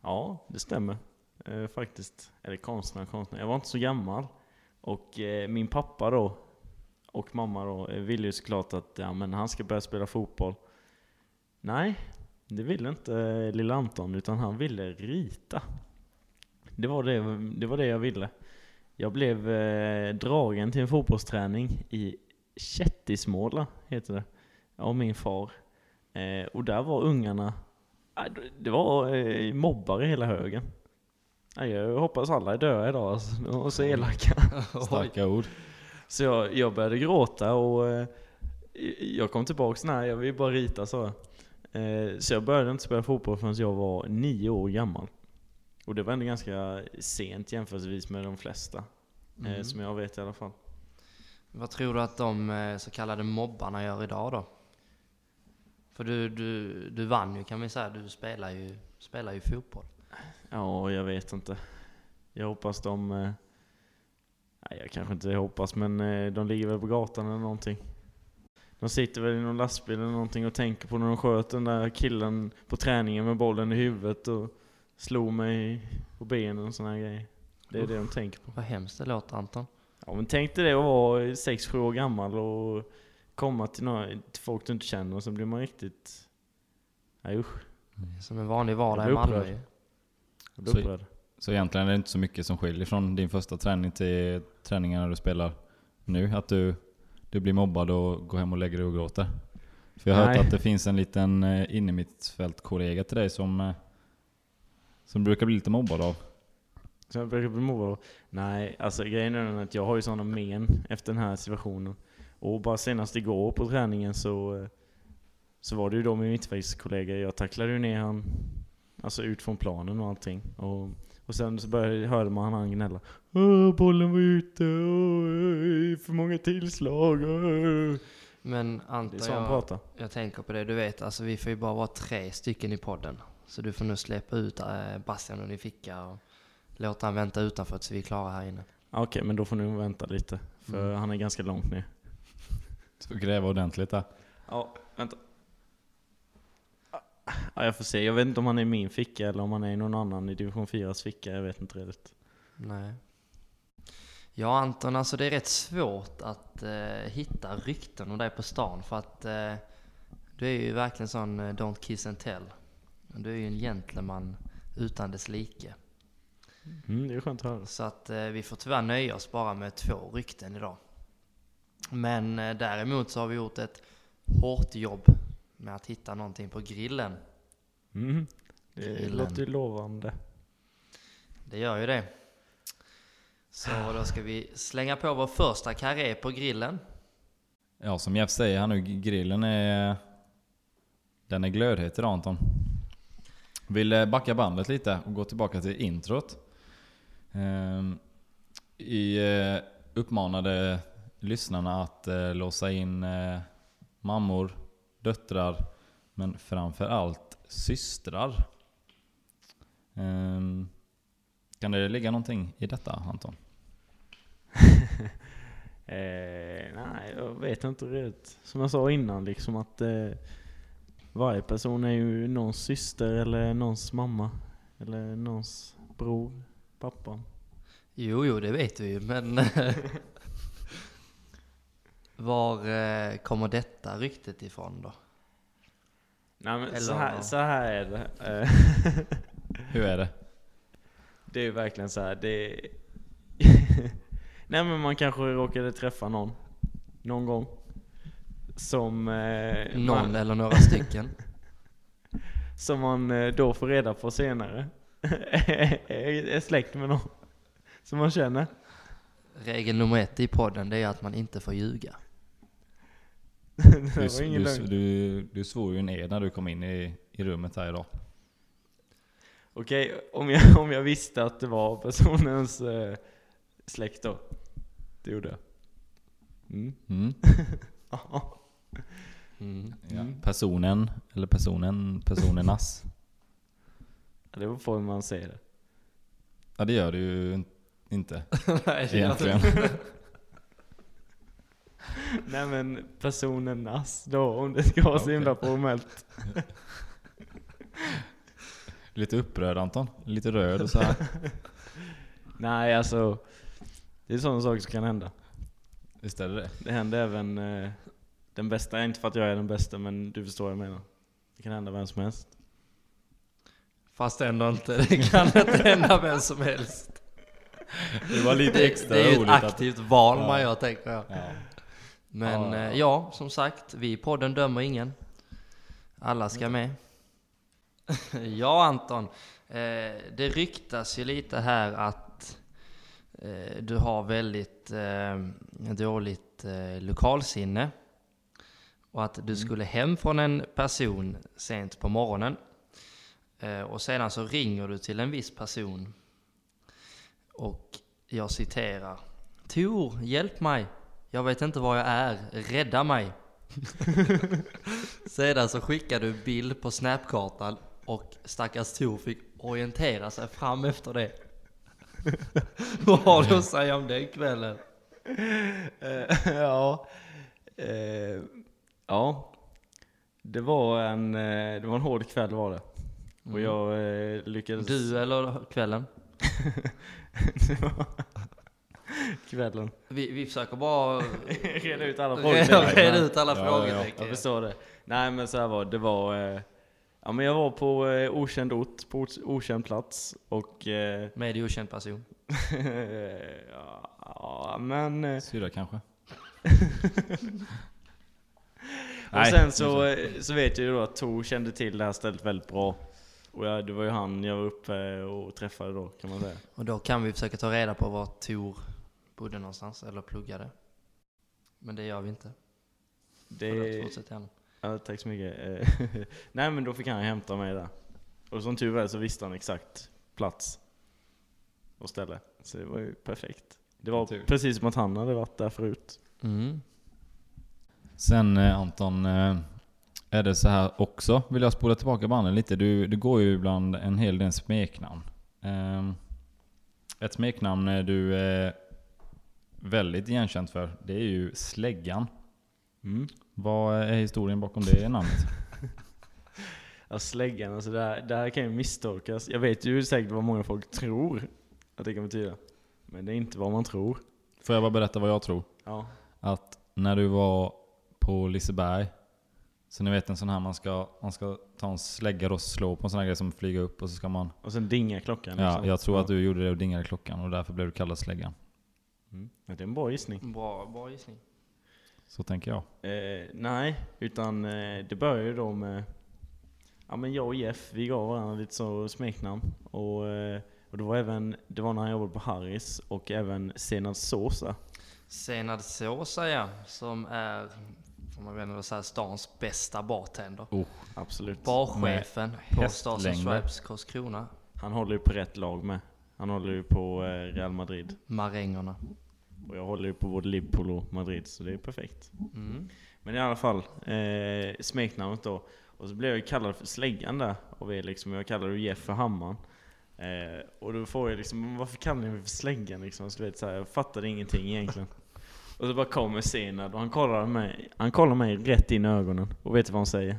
Ja, det stämmer. Eh, faktiskt. Eller konstnär, konstnär. Jag var inte så gammal. Och eh, min pappa då, och mamma då, eh, ville ju såklart att ja, men han ska börja spela fotboll. Nej, det ville inte eh, lilla Anton, utan han ville rita. Det var det, det, var det jag ville. Jag blev eh, dragen till en fotbollsträning i Kättismåla, heter det, av min far. Eh, och där var ungarna, det var eh, mobbare hela högen. Ja, Jag hoppas alla är döda idag, alltså. de var så elaka. Starka ord. Så jag, jag började gråta och eh, jag kom tillbaks, nej jag vill bara rita jag. Eh, så jag började inte spela fotboll förrän jag var nio år gammal. Och det var ändå ganska sent jämförelsevis med de flesta. Eh, Mm. som jag vet i alla fall. Vad tror du att de eh, så kallade mobbarna gör idag då? För du, du, du vann ju kan vi säga, du spelar ju, spelar ju fotboll. Ja, jag vet inte. Jag hoppas de... Eh, nej, jag kanske inte hoppas, men eh, de ligger väl på gatan eller någonting. De sitter väl i någon lastbil eller någonting och tänker på när de sköt den där killen på träningen med bollen i huvudet och slog mig på benen och här grejer. Det är det de tänker på. Vad hemskt det låter Anton. Ja men tänk dig det att vara 6-7 år gammal och komma till, några, till folk du inte känner och så blir man riktigt... Nej usch, Som en vanlig vardag i Malmö. Jag blir Så- upprörd. Så egentligen är det inte så mycket som skiljer från din första träning till träningen när du spelar nu. Att du, du blir mobbad och går hem och lägger dig och gråter. För jag har hört att det finns en liten eh, innermittfältkollega till dig som, eh, som brukar bli lite mobbad av. Så jag brukar bli mobbad av- Nej, alltså grejen är att jag har ju sådana men efter den här situationen. Och bara senast igår på träningen så, eh, så var det ju då min mittfältskollega, jag tacklade ju ner han Alltså ut från planen och allting. Och, och sen så började, hörde man han gnälla. Åh, bollen var ute, åh, för många tillslag. åh." Men Det är Anton, så han jag, pratar. jag tänker på det, du vet alltså vi får ju bara vara tre stycken i podden. Så du får nu släppa ut äh, Bastian ur din ficka och låta han vänta utanför tills vi är klara här inne. Ja, Okej, men då får ni vänta lite. För Mm. han är ganska långt ner. Så gräva ordentligt där. Ja, vänta. Ja, jag får se. Jag vet inte om han är i min ficka eller om han är i någon annan i division 4s ficka. Jag vet inte riktigt. Nej. Ja Anton, alltså det är rätt svårt att eh, hitta rykten om dig på stan för att eh, du är ju verkligen sån eh, don't kiss and tell. Du är ju en gentleman utan dess like. Mm, det är skönt att höra. Så att eh, vi får tyvärr nöja oss bara med två rykten idag. Men eh, däremot så har vi gjort ett hårt jobb med att hitta någonting på grillen. Mm. Det Grillen. låter ju lovande. Det gör ju det. Så då ska vi slänga på vår första karré på grillen. Ja, som Jeff säger här nu, grillen är... Den är glödhet idag Anton. Vill eh, backa bandet lite och gå tillbaka till introt. Ehm, Vi eh, uppmanade lyssnarna att eh, låsa in mammor, döttrar, men framför allt systrar. Ehm, Kan det ligga någonting i detta Anton? Eh, nej, jag vet inte riktigt. Som jag sa innan, liksom att eh, varje person är ju någons syster eller någons mamma. Eller någons bror, pappa. Jo, jo, det vet vi ju, men... Var eh, kommer detta ryktet ifrån då? Nej men så Eller- här, så här är det. Hur är det? det är verkligen så här. det Nej men man kanske råkade träffa någon. Någon gång. Som... Eh, Någon man, eller några stycken? Som man eh, då får reda på senare. är släkt med någon. Som man känner. Regel nummer ett i podden, det är att man inte får ljuga. det Du, var ingen du, lögn. du, du svor ju en ed när du kom in i, i rummet här idag. Okej, om, jag, om jag visste att det var personens eh, släkt då. Det gjorde jag. Mm. Mm. Ja. Mm. Ja. Mm. Personen, eller personen, personernas. Det beror på hur man säger det. Ja det gör du ju in- inte Nej, egentligen. Nej men personernas då, om det ska vara så himla formellt. Lite upprörd Anton, lite röd och så här. Nej alltså, Det är sådana saker som kan hända. Visst är det det? Det händer även eh, den bästa, inte för att jag är den bästa men du förstår vad jag menar. Det kan hända vem som helst. Fast ändå inte. Det kan inte hända vem som helst. Det var lite extra det är ju ett roligt att... aktivt val man gör tänker jag. Ja. Men Ja, ja, ja. ja, som sagt, vi i podden dömer ingen. Alla ska med. ja Anton, eh, det ryktas ju lite här att eh, du har väldigt eh, dåligt eh, lokalsinne. Och att du skulle hem från en person sent på morgonen. Eh, och sedan så ringer du till en viss person. Och jag citerar. Tor, hjälp mig! Jag vet inte var jag är, rädda mig! Sedan så skickade du bild på snapkartan och stackars Tor fick orientera sig fram efter det. Vad har du att säga om den kvällen? Eh, ja. Eh, ja. Det var en, eh, det var en hård kväll var det. Och jag eh, lyckades... Du eller kvällen? Kvällen. Vi, vi försöker bara Reda ut alla frågor. reda ut alla Ja, ja, ja. Jag förstår det. Nej men så här var det. Var... Eh, ja men jag var på eh, okänd ort, på ort- okänd plats. Och... Eh, Med okänd person. ja, ja, men... Eh, Syrra kanske? och Nej, sen så, eh, så vet jag ju då att Tor kände till det här stället väldigt bra. Och jag, det var ju han jag var uppe och träffade då kan man säga. Och då kan vi försöka ta reda på var Tor bodde någonstans, eller pluggade. Men det gör vi inte. Förlåt, Det, fortsätt gärna. ja, tack så mycket. Eh, Nej men då fick han hämta mig där. Och som tur var så visste han exakt plats och ställe. Så det var ju perfekt. Det var Tur. precis som att han hade varit där förut. Mm. Sen eh, Anton, eh, är det så här också, vill jag spola tillbaka banden lite. Du, du går ju ibland en hel del smeknamn. Eh, ett smeknamn du väldigt igenkänt för, det är ju Släggan. Mm. Vad är historien bakom det namnet? Ja, släggan, alltså det här, det här kan ju misstolkas. Jag vet ju säkert vad många folk tror att det kan betyda. Men det är inte vad man tror. Får jag bara berätta vad jag tror? Ja. Att när du var på Liseberg, så ni vet en sån här man ska, man ska ta en slägga och slå på en sån här grej som flyger upp och så ska man... Och sen dinga klockan. Ja, liksom. jag tror att du gjorde det och dingade klockan och därför blev du kallad Släggan. Mm. Det är en bra gissning. Bra, bra gissning. Så tänker jag. Eh, nej, utan eh, det började ju då med... Ja men jag och Jeff, vi gav varandra lite så smeknamn. Och, eh, och det var även, det var när han jobbade på Harris och även Senad Sosa. Senad Sosa ja, som är, får man väl ändå säga, stans bästa bartender. Absolut. Barchefen på Stars and. Stripes Karlskrona. Han håller ju på rätt lag med. Han håller ju på eh, Real Madrid. Marängerna. Och jag håller ju på både Liverpool och Madrid, så det är perfekt. Mm. Men i alla fall, eh, smeknamnet då. Och så blev jag kallad för Släggan där av er liksom. Jag kallade Jeff för Hammaren. Eh, och då får jag liksom, "Men varför kallar ni mig för Släggan liksom? Så vet, så här, jag fattade ingenting egentligen. och så bara kommer Senad och han kollar mig, han kollar mig rätt in i ögonen. Och vet du vad han säger?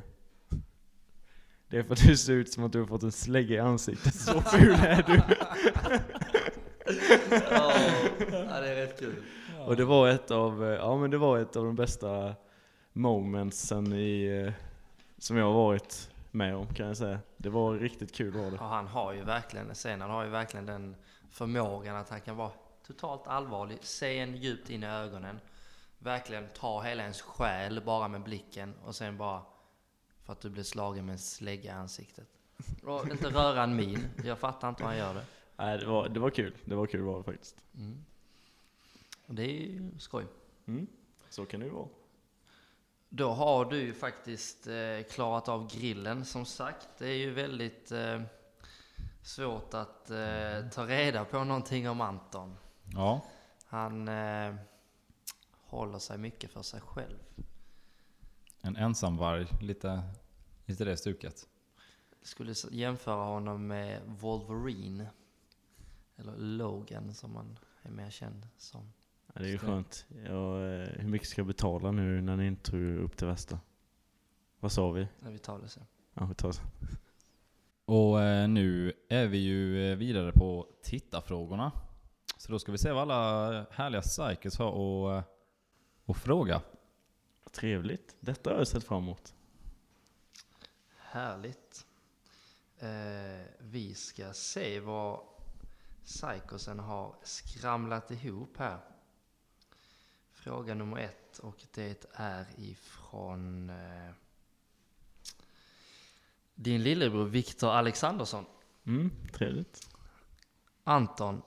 Det är för att du ser ut som att du har fått en slägga i ansiktet. Så ful är du! ja, det är rätt kul. Och det var ett av, ja men det var ett av de bästa momentsen i, eh, som jag har varit med om kan jag säga. Det var riktigt kul var det. Och han har ju verkligen, Senad har ju verkligen den förmågan att han kan vara totalt allvarlig, se en djupt in i ögonen, verkligen ta hela ens själ bara med blicken och sen bara för att du blir slagen med en slägga i ansiktet. Och inte röra en min, jag fattar inte hur han gör det. Nej, det var, det var kul. Det var kul var det faktiskt. Mm. Det är ju skoj. Mm. Så kan det ju vara. Då har du ju faktiskt eh, klarat av grillen som sagt. Det är ju väldigt eh, svårt att eh, ta reda på någonting om Anton. Ja. Han eh, håller sig mycket för sig själv. En ensamvarg, lite, lite det stuket. Skulle s- jämföra honom med Wolverine. Eller Logan som han är mer känd som. Ja, det är ju skönt. Ja, eh, hur mycket ska jag betala nu när ni inte tog upp till västa? Vad sa vi? När vi tar det sen. Ja, vi tar det. Och eh, nu är vi ju eh, vidare på tittarfrågorna. Så då ska vi se vad alla härliga psykers har eh, att fråga. Trevligt. Detta har jag sett fram emot. Härligt. Eh, vi ska se vad Psykosen har skramlat ihop här. Fråga nummer ett och det är ifrån eh, din lillebror Viktor Alexandersson. Mm, trevligt. Anton,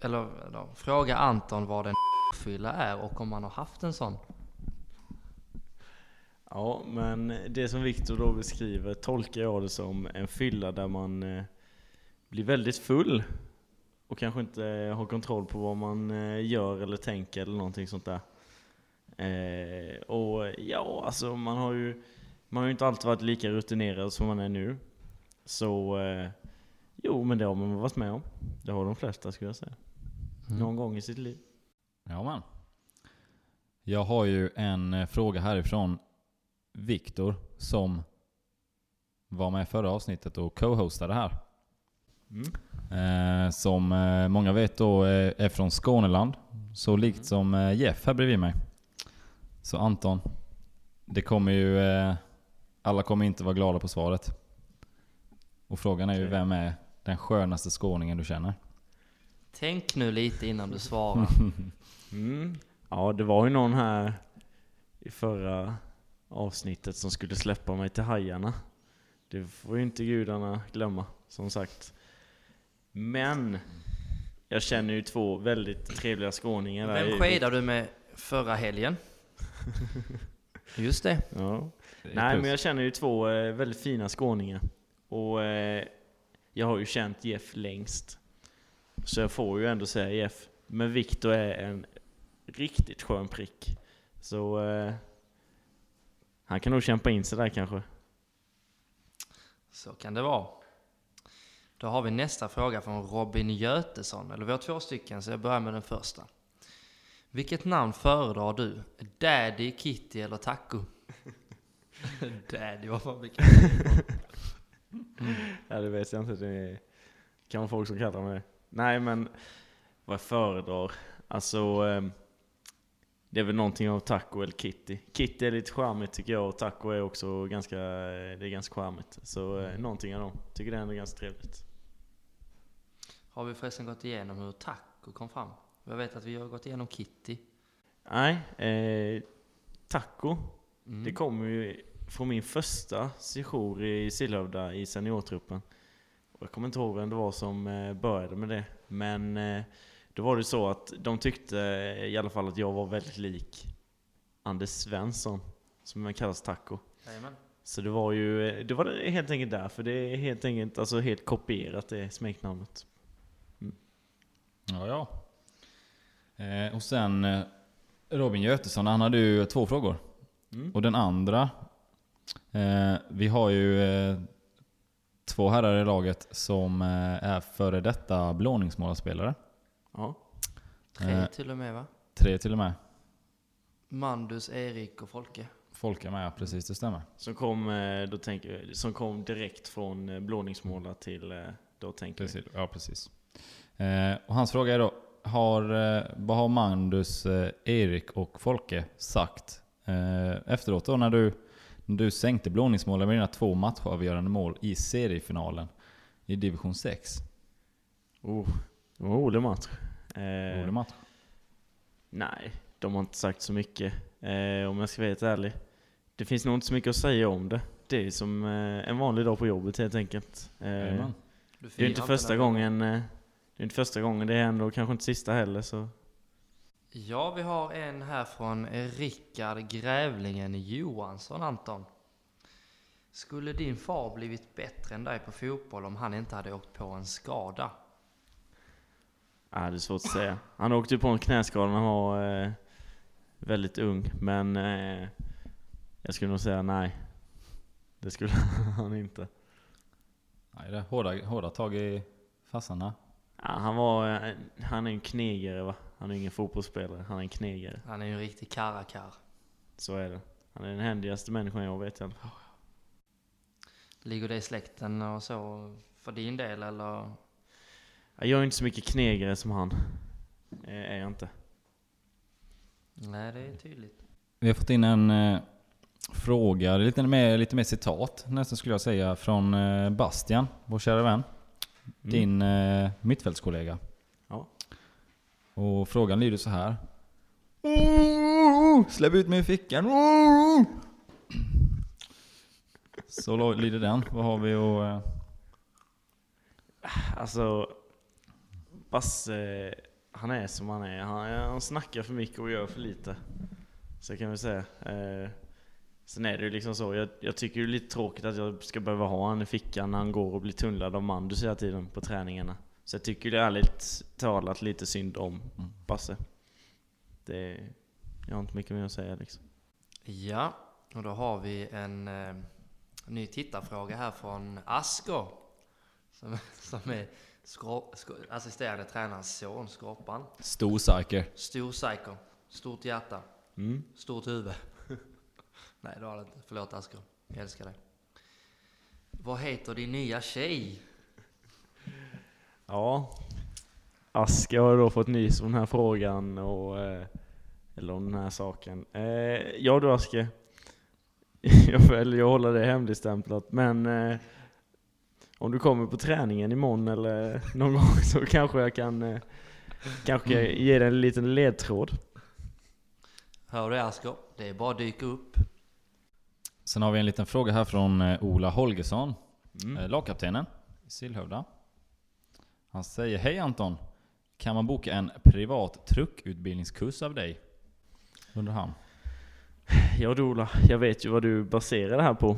eller då, fråga Anton vad en fylla är och om han har haft en sån. Ja, men det som Viktor då beskriver tolkar jag det som en fylla där man eh, blir väldigt full och kanske inte har kontroll på vad man eh, gör eller tänker eller någonting sånt där. Eh, och ja, alltså man har ju man har ju inte alltid varit lika rutinerad som man är nu. Så eh, jo, men det har man varit med om. Det har de flesta skulle jag säga. Någon gång i sitt liv. Ja man. Jag har ju en eh, fråga härifrån Viktor som var med förra avsnittet och co-hostade här. Mm. Eh, som eh, många vet då eh, är från Skåneland. Så likt som eh, Jeff här bredvid mig. Så Anton, det kommer ju... Eh, alla kommer inte vara glada på svaret. Och frågan är ju vem är den skönaste skåningen du känner? Tänk nu lite innan du svarar. Mm. Ja, det var ju någon här i förra avsnittet som skulle släppa mig till hajarna. Det får ju inte gudarna glömma, som sagt. Men jag känner ju två väldigt trevliga skåningar där Vem skidade du med förra helgen? Just det. Ja. Det Nej, plus. men jag känner ju två eh, väldigt fina skåningar. Och eh, jag har ju känt Jeff längst. Så jag får ju ändå säga Jeff. Men Viktor är en riktigt skön prick. Så eh, han kan nog kämpa in sig där kanske. Så kan det vara. Då har vi nästa fråga från Robin Götesson. Eller vi har två stycken, så jag börjar med den första. Vilket namn föredrar du? Daddy, Kitty eller Taco? Daddy, vad fan vilken Ja, det vet jag inte. Det är, kan vara folk som kallar mig. Nej, men vad jag föredrar? Alltså, eh, det är väl någonting av Taco eller Kitty. Kitty är lite charmigt tycker jag och Taco är också ganska, eh, det är ganska charmigt. Så eh, någonting av dem. Tycker det är ändå ganska trevligt. Har vi förresten gått igenom hur Taco kom fram? Jag vet att vi har gått igenom Kitty. Nej, eh, Taco, Mm. det kommer ju från min första sejour i Sillhövda i seniortruppen. Och jag kommer inte ihåg vem det var som eh, började med det. Men eh, då var det så att de tyckte i alla fall att jag var väldigt lik Anders Svensson, som man kallas Taco. Jajamän. Så det var ju eh, det var helt enkelt därför. Det är helt enkelt alltså helt kopierat det smeknamnet. Ja, ja. Eh, och sen eh, Robin Götesson, han hade ju två frågor. Mm. Och den andra, eh, vi har ju eh, två herrar i laget som eh, är före detta blåningsmålarspelare. Ja. Tre Eh. till och med va? Tre till och med. Mandus, Erik och Folke. Folk är med, precis det stämmer. Som kom, då tänker som kom direkt från blåningsmålar till, då tänker vi. Precis, ja, precis. Eh, och hans fråga är då, har, eh, vad har Magnus, eh, Erik och Folke sagt efteråt då när du, när du sänkte blåningsmålen med dina två matchavgörande mål i seriefinalen i division 6? Oh, det var en rolig match. Eh, Rolig match. Nej, de har inte sagt så mycket. Eh, om jag ska vara helt ärlig. Det finns nog inte så mycket att säga om det. Det är som eh, en vanlig dag på jobbet helt enkelt. Eh, det är inte första gången. Det är inte första gången det händer och kanske inte sista heller så. Ja, vi har en här från Rickard Grävlingen Johansson, Anton. Skulle din far blivit bättre än dig på fotboll om han inte hade åkt på en skada? Ah, det är svårt att säga. Han åkte ju på en knäskada när han var eh, väldigt ung. Men eh, jag skulle nog säga nej. Det skulle han inte. Nej, det är hårda, hårda tag i fassarna. Ja, han var, eh, han är en knegare va? Han är ingen fotbollsspelare, han är en knegare. Han är ju en riktig karakar. Så är det. Han är den händigaste människan jag vet i alla fall. Ligger det i släkten och så för din del eller? Ja, Jag är inte så mycket knegare som han. Eh, Är jag inte. Nej, det är tydligt. Vi har fått in en eh, fråga, lite mer, lite mer citat nästan skulle jag säga, från eh, Bastian, vår kära vän. Mm. Din eh, mittfältskollega. Ja. Och frågan lyder så här. Släpp ut mig i fickan! Så lo- lyder den. Vad har vi att... Eh, Alltså, Basse, han är som han är. Han, han snackar för mycket och gör för lite. Så kan vi säga. Eh, sen är det ju liksom så, jag, jag tycker det är lite tråkigt att jag ska behöva ha han i fickan när han går och blir tunnlad av Mandus hela tiden på träningarna. Så jag tycker det är ärligt talat lite synd om Mm. Basse. Det, jag har inte mycket mer att säga liksom. Ja, och då har vi en eh, ny tittarfråga här från Asker. Som, som är skro, skro, assisterande tränarens son, Skorpan. stor psyker. Stor psycho, stort hjärta, Mm. stort huvud. Nej, det har det inte. Förlåt Asker, jag älskar dig. Vad heter din nya tjej? Ja, Aske har då fått nys om den här frågan och eh, eller om den här saken. Eh, ja du Aske, jag väljer att hålla det hemligstämplat men eh, om du kommer på träningen imorgon eller någon gång så kanske jag kan eh, kanske ge dig en liten ledtråd. Hör du Asker? Det är bara att dyka upp. Sen har vi en liten fråga här från eh, Ola Holgersson, Mm. eh, lagkaptenen i Sillhövda. Han säger Hej Anton! Kan man boka en privat truckutbildningskurs av dig? Undrar han. Ja du Ola, jag vet ju vad du baserar det här på.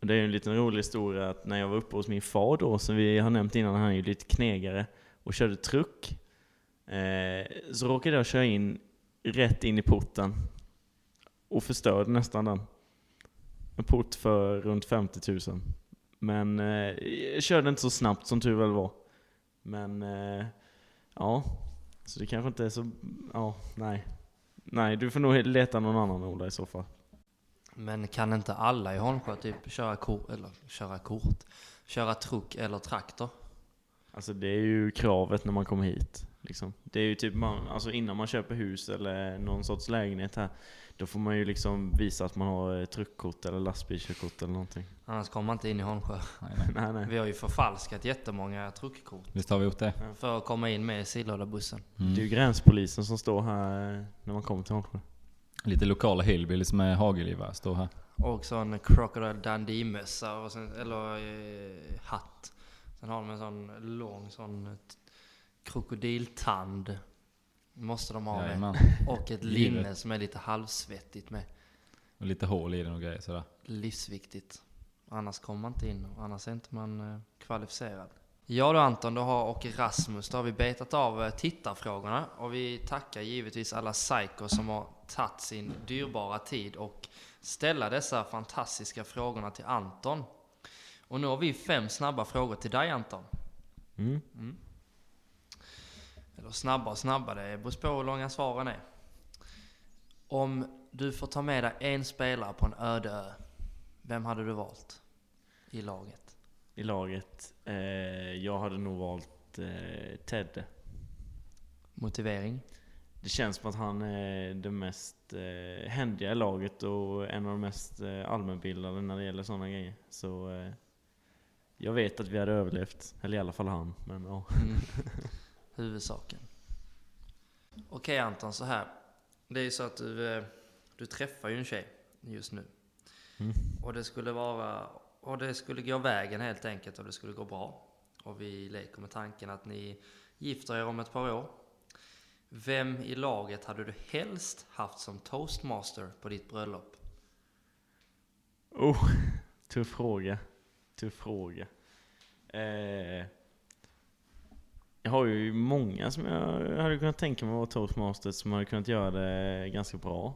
Det är ju en liten rolig historia att när jag var uppe hos min far då, som vi har nämnt innan, han är ju lite knegare och körde truck. Eh, så råkade jag köra in rätt in i porten och förstörde nästan den. En port för runt 50 000. Men eh, jag körde inte så snabbt som tur väl var. Men eh, ja, så det kanske inte är så, ja, nej. Nej, du får nog leta någon annan Ola i så fall. Men kan inte alla i Holmsjö typ köra kort, eller köra kort, köra truck eller traktor? Alltså det är ju kravet när man kommer hit. Liksom. Det är ju typ man, alltså innan man köper hus eller någon sorts lägenhet här, då får man ju liksom visa att man har eh, truckkort eller lastbilskörkort eller någonting. Annars kommer man inte in i Holmsjö. Nej, nej. Vi har ju förfalskat jättemånga truckkort Visst har vi gjort det? för att komma in med i. Mm. Det är ju gränspolisen som står här eh, när man kommer till Holmsjö. Lite lokala hillbillies med hagelgevär står här. Och så en Crocodile Dundee-mössa, eller eh, hatt. Sen har de en sån lång sån krokodiltand. Måste de ha med. Jajamän. Och ett linne som är lite halvsvettigt med. Och lite hål i den och grejer sådär. Livsviktigt. Annars kommer man inte in, och annars är inte man eh, kvalificerad. Ja då Anton, då har, och Rasmus, då har vi betat av eh, tittarfrågorna. Och vi tackar givetvis alla psykos som har tagit sin dyrbara tid och ställa dessa fantastiska frågorna till Anton. Och nu har vi fem snabba frågor till dig Anton. Mm. Eller snabba och snabba, det beror på hur långa svaren är. Om du får ta med dig en spelare på en öde ö, vem hade du valt i laget? I laget. Eh, jag hade nog valt eh, Ted. Motivering? Det känns som att han är den mest eh, händiga i laget och en av de mest eh, allmänbildade när det gäller sådana grejer. Så eh, jag vet att vi hade överlevt. Eller i alla fall han. Men ja. Mm. Huvudsaken. Okej Anton, så här. Det är ju så att du, eh, du träffar ju en tjej just nu. Mm. Och det skulle vara, och det skulle gå vägen helt enkelt och det skulle gå bra. Och vi leker med tanken att ni gifter er om ett par år. Vem i laget hade du helst haft som toastmaster på ditt bröllop? Oh, tuff fråga. Tuff fråga. Eh, jag har ju många som jag hade kunnat tänka mig vara toastmasters som hade kunnat göra det ganska bra.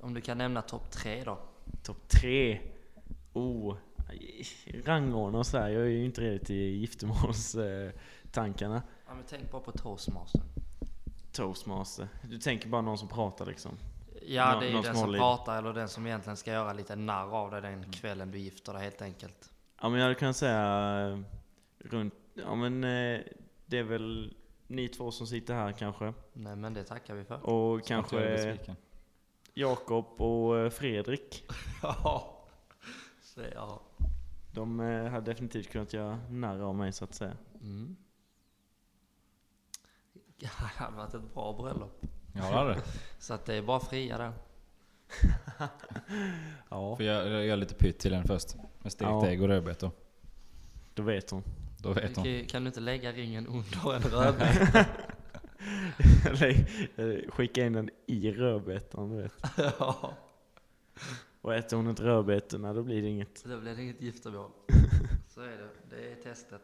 Om du kan nämna topp tre då? Topp tre. Oh, rangordna och sådär. Jag är ju inte redo till giftermålstankarna. Ja, men tänk bara på toastmaster. Toastmaster. Du tänker bara någon som pratar liksom. Ja, Nå- det är ju den som i- pratar eller den som egentligen ska göra lite narr av dig den kvällen du gifter dig helt enkelt. Ja men jag hade kunnat säga runt, ja men eh, det är väl ni två som sitter här kanske. Nej men det tackar vi för. Och är kanske. Jakob och eh, Fredrik. Ja. Så, ja. De eh, hade definitivt kunnat göra narr av mig så att säga. Mm. Det hade varit ett bra bröllop. Ja, det hade. Så att det är bara fria där. Ja, Får jag jag gör lite pytt till den först. Med stekt Ja. ägg och rödbetor. då vet hon. Då vet hon. Kan, kan du inte lägga ringen under en rödbeta? Eh, skicka in den i rödbetan, du vet. ja. Och äter hon inte rödbetorna då blir det inget. Då blir det inget giftermål. Så är det. Det är testet.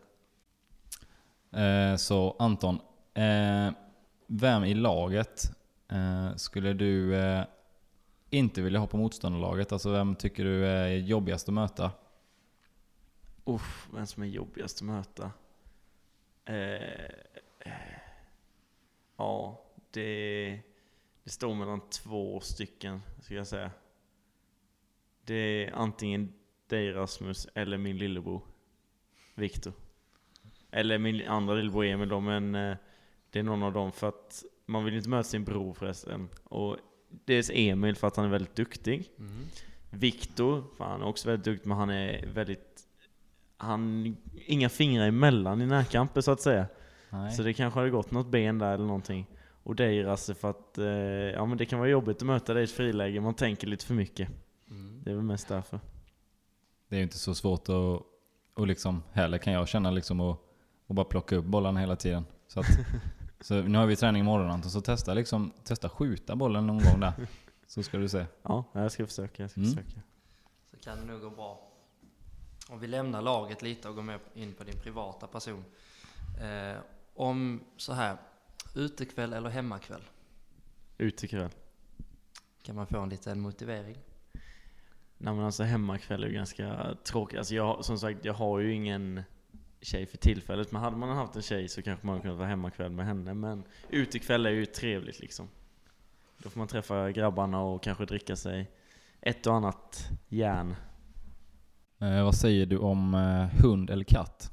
Eh, så Anton, eh, vem i laget eh, skulle du eh, inte vilja ha på motståndarlaget? Alltså vem tycker du är jobbigast att möta? Uff, vem som är jobbigast att möta? Eh, eh, ja, det, det står mellan två stycken, skulle jag säga. Det är antingen dig Rasmus eller min lillebror Viktor. Eller min andra lillebror Emil då, men eh, det är någon av dem för att man vill inte möta sin bror förresten. Och dels Emil för att han är väldigt duktig. Mm. Viktor, för han är också väldigt duktig, men han är väldigt... Han... Inga fingrar emellan i närkamper så att säga. Nej. Så det kanske hade gått något ben där eller någonting. Och dig Rasse för att... Eh, ja men det kan vara jobbigt att möta dig i ett friläge, man tänker lite för mycket. Mm. Det är väl mest därför. Det är ju inte så svårt att, och liksom, heller kan jag känna liksom att, att bara plocka upp bollarna hela tiden. Så, att, så nu har vi träning imorgon Anton, så testa liksom, testa skjuta bollen någon gång där. Så ska du se. Ja, jag ska försöka. Jag ska Mm. försöka. Så kan det nog gå bra. Om vi lämnar laget lite och går med in på din privata person. Eh, om så här, utekväll eller hemmakväll? Ut ikväll. Kan man få en liten motivering? Nej men alltså hemmakväll är ju ganska tråkigt. Alltså jag, som sagt, jag har ju ingen tjej för tillfället. Men hade man haft en tjej så kanske man kunnat vara hemmakväll med henne. Men utekväll är ju trevligt liksom. Då får man träffa grabbarna och kanske dricka sig ett och annat järn. Eh, vad säger du om eh, hund eller katt?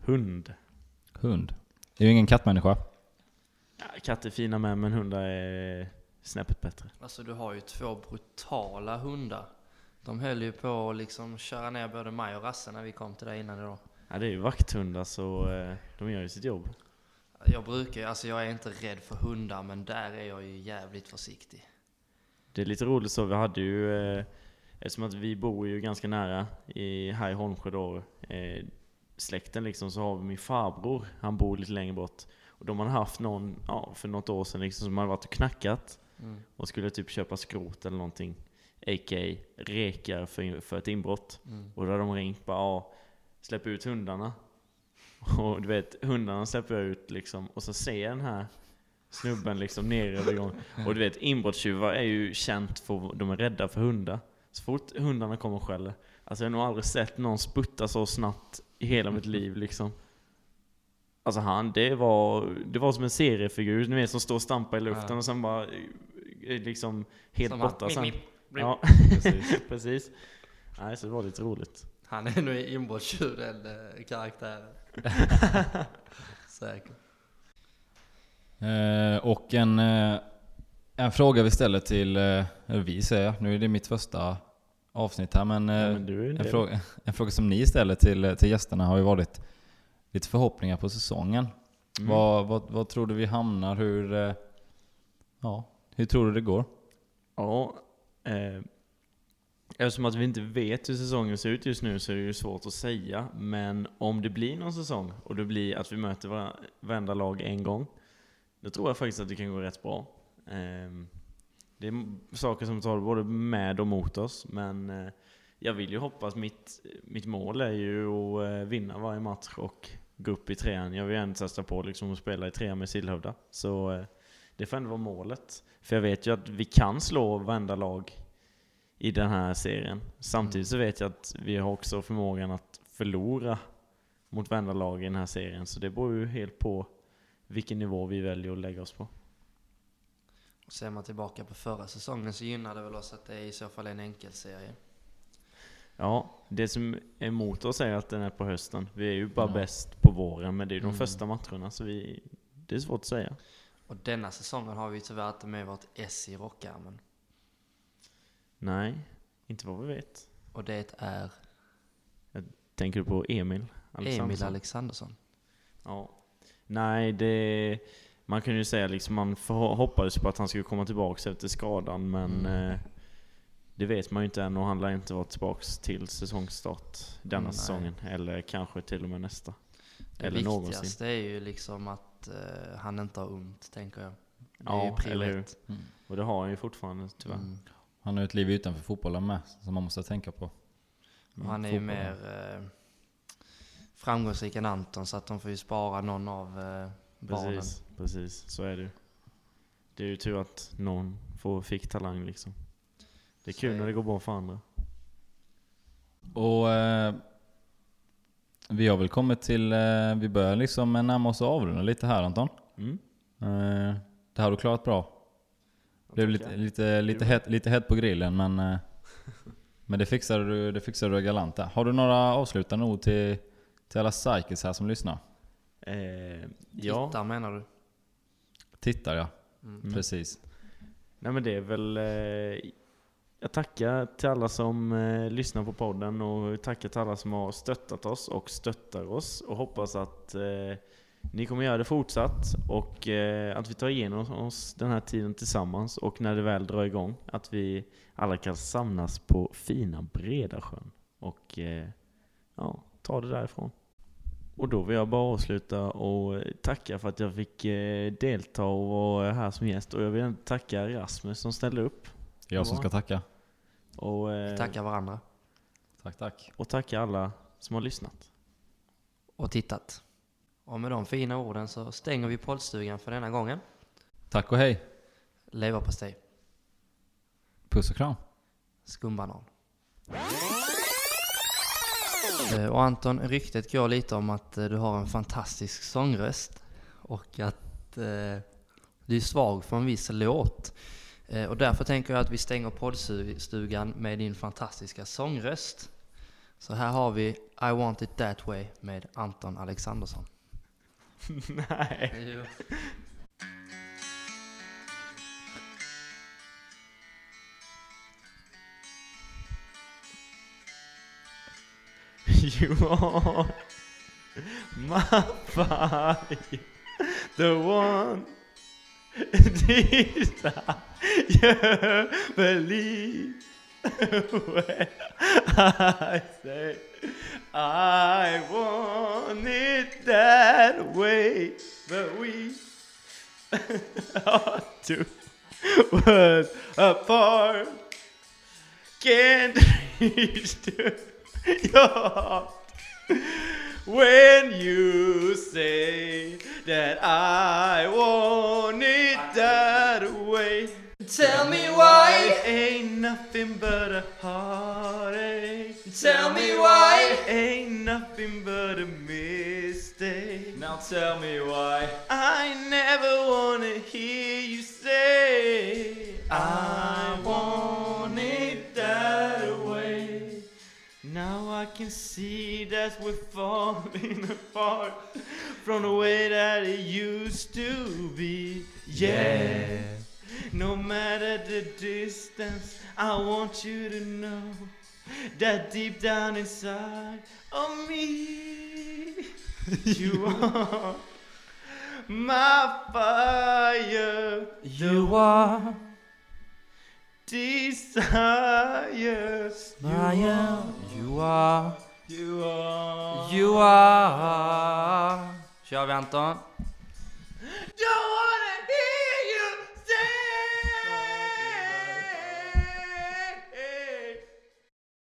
Hund. Hund. Det är ju ingen kattmänniska. Ja, katter är fina med, men hundar är snäppet bättre. Alltså du har ju två brutala hundar. De höll ju på att liksom köra ner både mig och Rasse när vi kom till dig innan idag. Ja, det är ju vakthundar så eh, de gör ju sitt jobb. Jag brukar ju- alltså jag är inte rädd för hundar men där är jag ju jävligt försiktig. Det är lite roligt så, vi hade ju, eh, eftersom att vi bor ju ganska nära i, här i Holmsjö då, eh, släkten liksom, så har vi min farbror, han bor lite längre bort. Och de hade haft någon, ja, för något år sedan liksom, som hade varit och knackat Mm. och skulle typ köpa skrot eller någonting. A.k.a. rekar för, för ett inbrott. Mm. Och då hade de ringt bara, ja, släpp ut hundarna. Och du vet, hundarna släpper jag ut liksom, och så ser jag den här snubben liksom ner över gången. Och du vet, inbrottstjuvar är ju känt för de är rädda för hundar. Så fort hundarna kommer och skäller. Alltså jag har nog aldrig sett någon sputta så snabbt i hela mitt liv liksom. Alltså han, det var, det var som en seriefigur, ni vet som står och stampar i luften Ja. och sen bara eh, liksom helt Som borta han- sen. mip, mip, mip. Ja, precis. precis. Nej, så det var lite roligt. Han är nog inbrottstjuv den eh, karaktären. Säkert. Eh, och en, eh, en fråga vi ställer till, eh, eller vi säger nu är det mitt första avsnitt här men, eh, Ja, men är ju en fråga, en fråga som ni ställer till, till gästerna har ju varit lite förhoppningar på säsongen. Mm. Vad, vad, vad tror du vi hamnar? Hur, eh, ja, hur tror du det går? Ja, eh, eftersom att vi inte vet hur säsongen ser ut just nu så är det ju svårt att säga. Men om det blir någon säsong och det blir att vi möter varenda lag en gång, då tror jag faktiskt att det kan gå rätt bra. Ehm, det är saker som tar både med och mot oss, men eh, jag vill ju hoppas, mitt, mitt mål är ju att eh, vinna varje match och gå upp i trean. Jag vill gärna testa på liksom att spela i trean med Sillhövda. Så eh, det får ändå vara målet. För jag vet ju att vi kan slå varenda lag i den här serien. Samtidigt så vet jag att vi har också förmågan att förlora mot varenda lag i den här serien. Så det beror ju helt på vilken nivå vi väljer att lägga oss på. Ser man tillbaka på förra säsongen så gynnar det väl oss att det i så fall är en enkelserie. Ja, det som är emot oss är att den är på hösten. Vi är ju bara Ja. bäst på våren, men det är ju de Mm. första matcherna så vi, det är svårt att säga. Och denna säsongen har vi tyvärr inte med vårt S i rockärmen. Nej, inte vad vi vet. Och det är Tänker du på Emil Alexandersson? Emil Alexandersson. Ja. Nej, det... Man kan ju säga liksom, man hoppades på att han skulle komma tillbaka efter skadan, men Mm. eh, det vet man ju inte än och han lär inte vara tillbaka till säsongstart denna Nej. säsongen. Eller kanske till och med nästa. Det Eller någonsin. viktigaste är ju liksom att eh, han inte har ont, tänker jag. Det är Ja, ju prio eller hur? Mm. Och det har han ju fortfarande tyvärr. Mm. Han har ju ett liv utanför fotbollen med, som man måste tänka på. Och han är ju Fotbollen. mer eh, framgångsrik än Anton, så att de får ju spara någon av eh, barnen. Precis, precis. Så är det ju. Det är ju tur att någon får, fick talang liksom. Det är Så kul är när det. det går bra för andra. Och eh, vi har väl kommit till, eh, vi börjar liksom närma oss avrunda lite här Anton. Mm. Eh, det har du klarat bra. Blev lite, lite, lite, hett, lite hett på grillen men, eh, men det fixade du, det fixade du galant där. Har du några avslutande ord till, till alla psykis här som lyssnar? Eh, ja. Menar du? Tittar ja, Mm. precis. Nej men det är väl... Eh, jag tackar till alla som eh, lyssnar på podden och tackar till alla som har stöttat oss och stöttar oss och hoppas att eh, ni kommer göra det fortsatt och eh, att vi tar igenom oss den här tiden tillsammans och när det väl drar igång att vi alla kan samlas på fina Bredasjön och eh, ja, ta det därifrån. Och då vill jag bara avsluta och tacka för att jag fick eh, delta och vara här som gäst. Och jag vill tacka Rasmus som ställde upp. Jag som ska tacka. Och, eh, Tackar varandra. Tack tack. och tacka alla som har lyssnat. Och tittat. Och med de fina orden så stänger vi poddstugan för denna gången. Tack och hej. Leverpastej. Puss och kram. Skumbanan. Eh, Och Anton, ryktet går lite om att eh, du har en fantastisk sångröst och att eh, du är svag för en viss låt. Eh, och därför tänker jag att vi stänger poddstugan med din fantastiska sångröst. Så här har vi I want it that way med Anton Alexandersson. Nej. You are my fire, the one desire believe when I say I want it that way, but we are two worlds apart. Can't reach to when you say that I want it that way. Tell me why. it Ain't nothing but a heartache. Tell me why. it Ain't nothing but a mistake. Now tell me why. I never wanna hear you say I want I can see that we're falling apart from the way that it used to be. Yeah. No matter the distance, I want you to know that deep down inside of me, you are my fire. You are desire. Maya. You are. You are. You are. Kör vi Anton.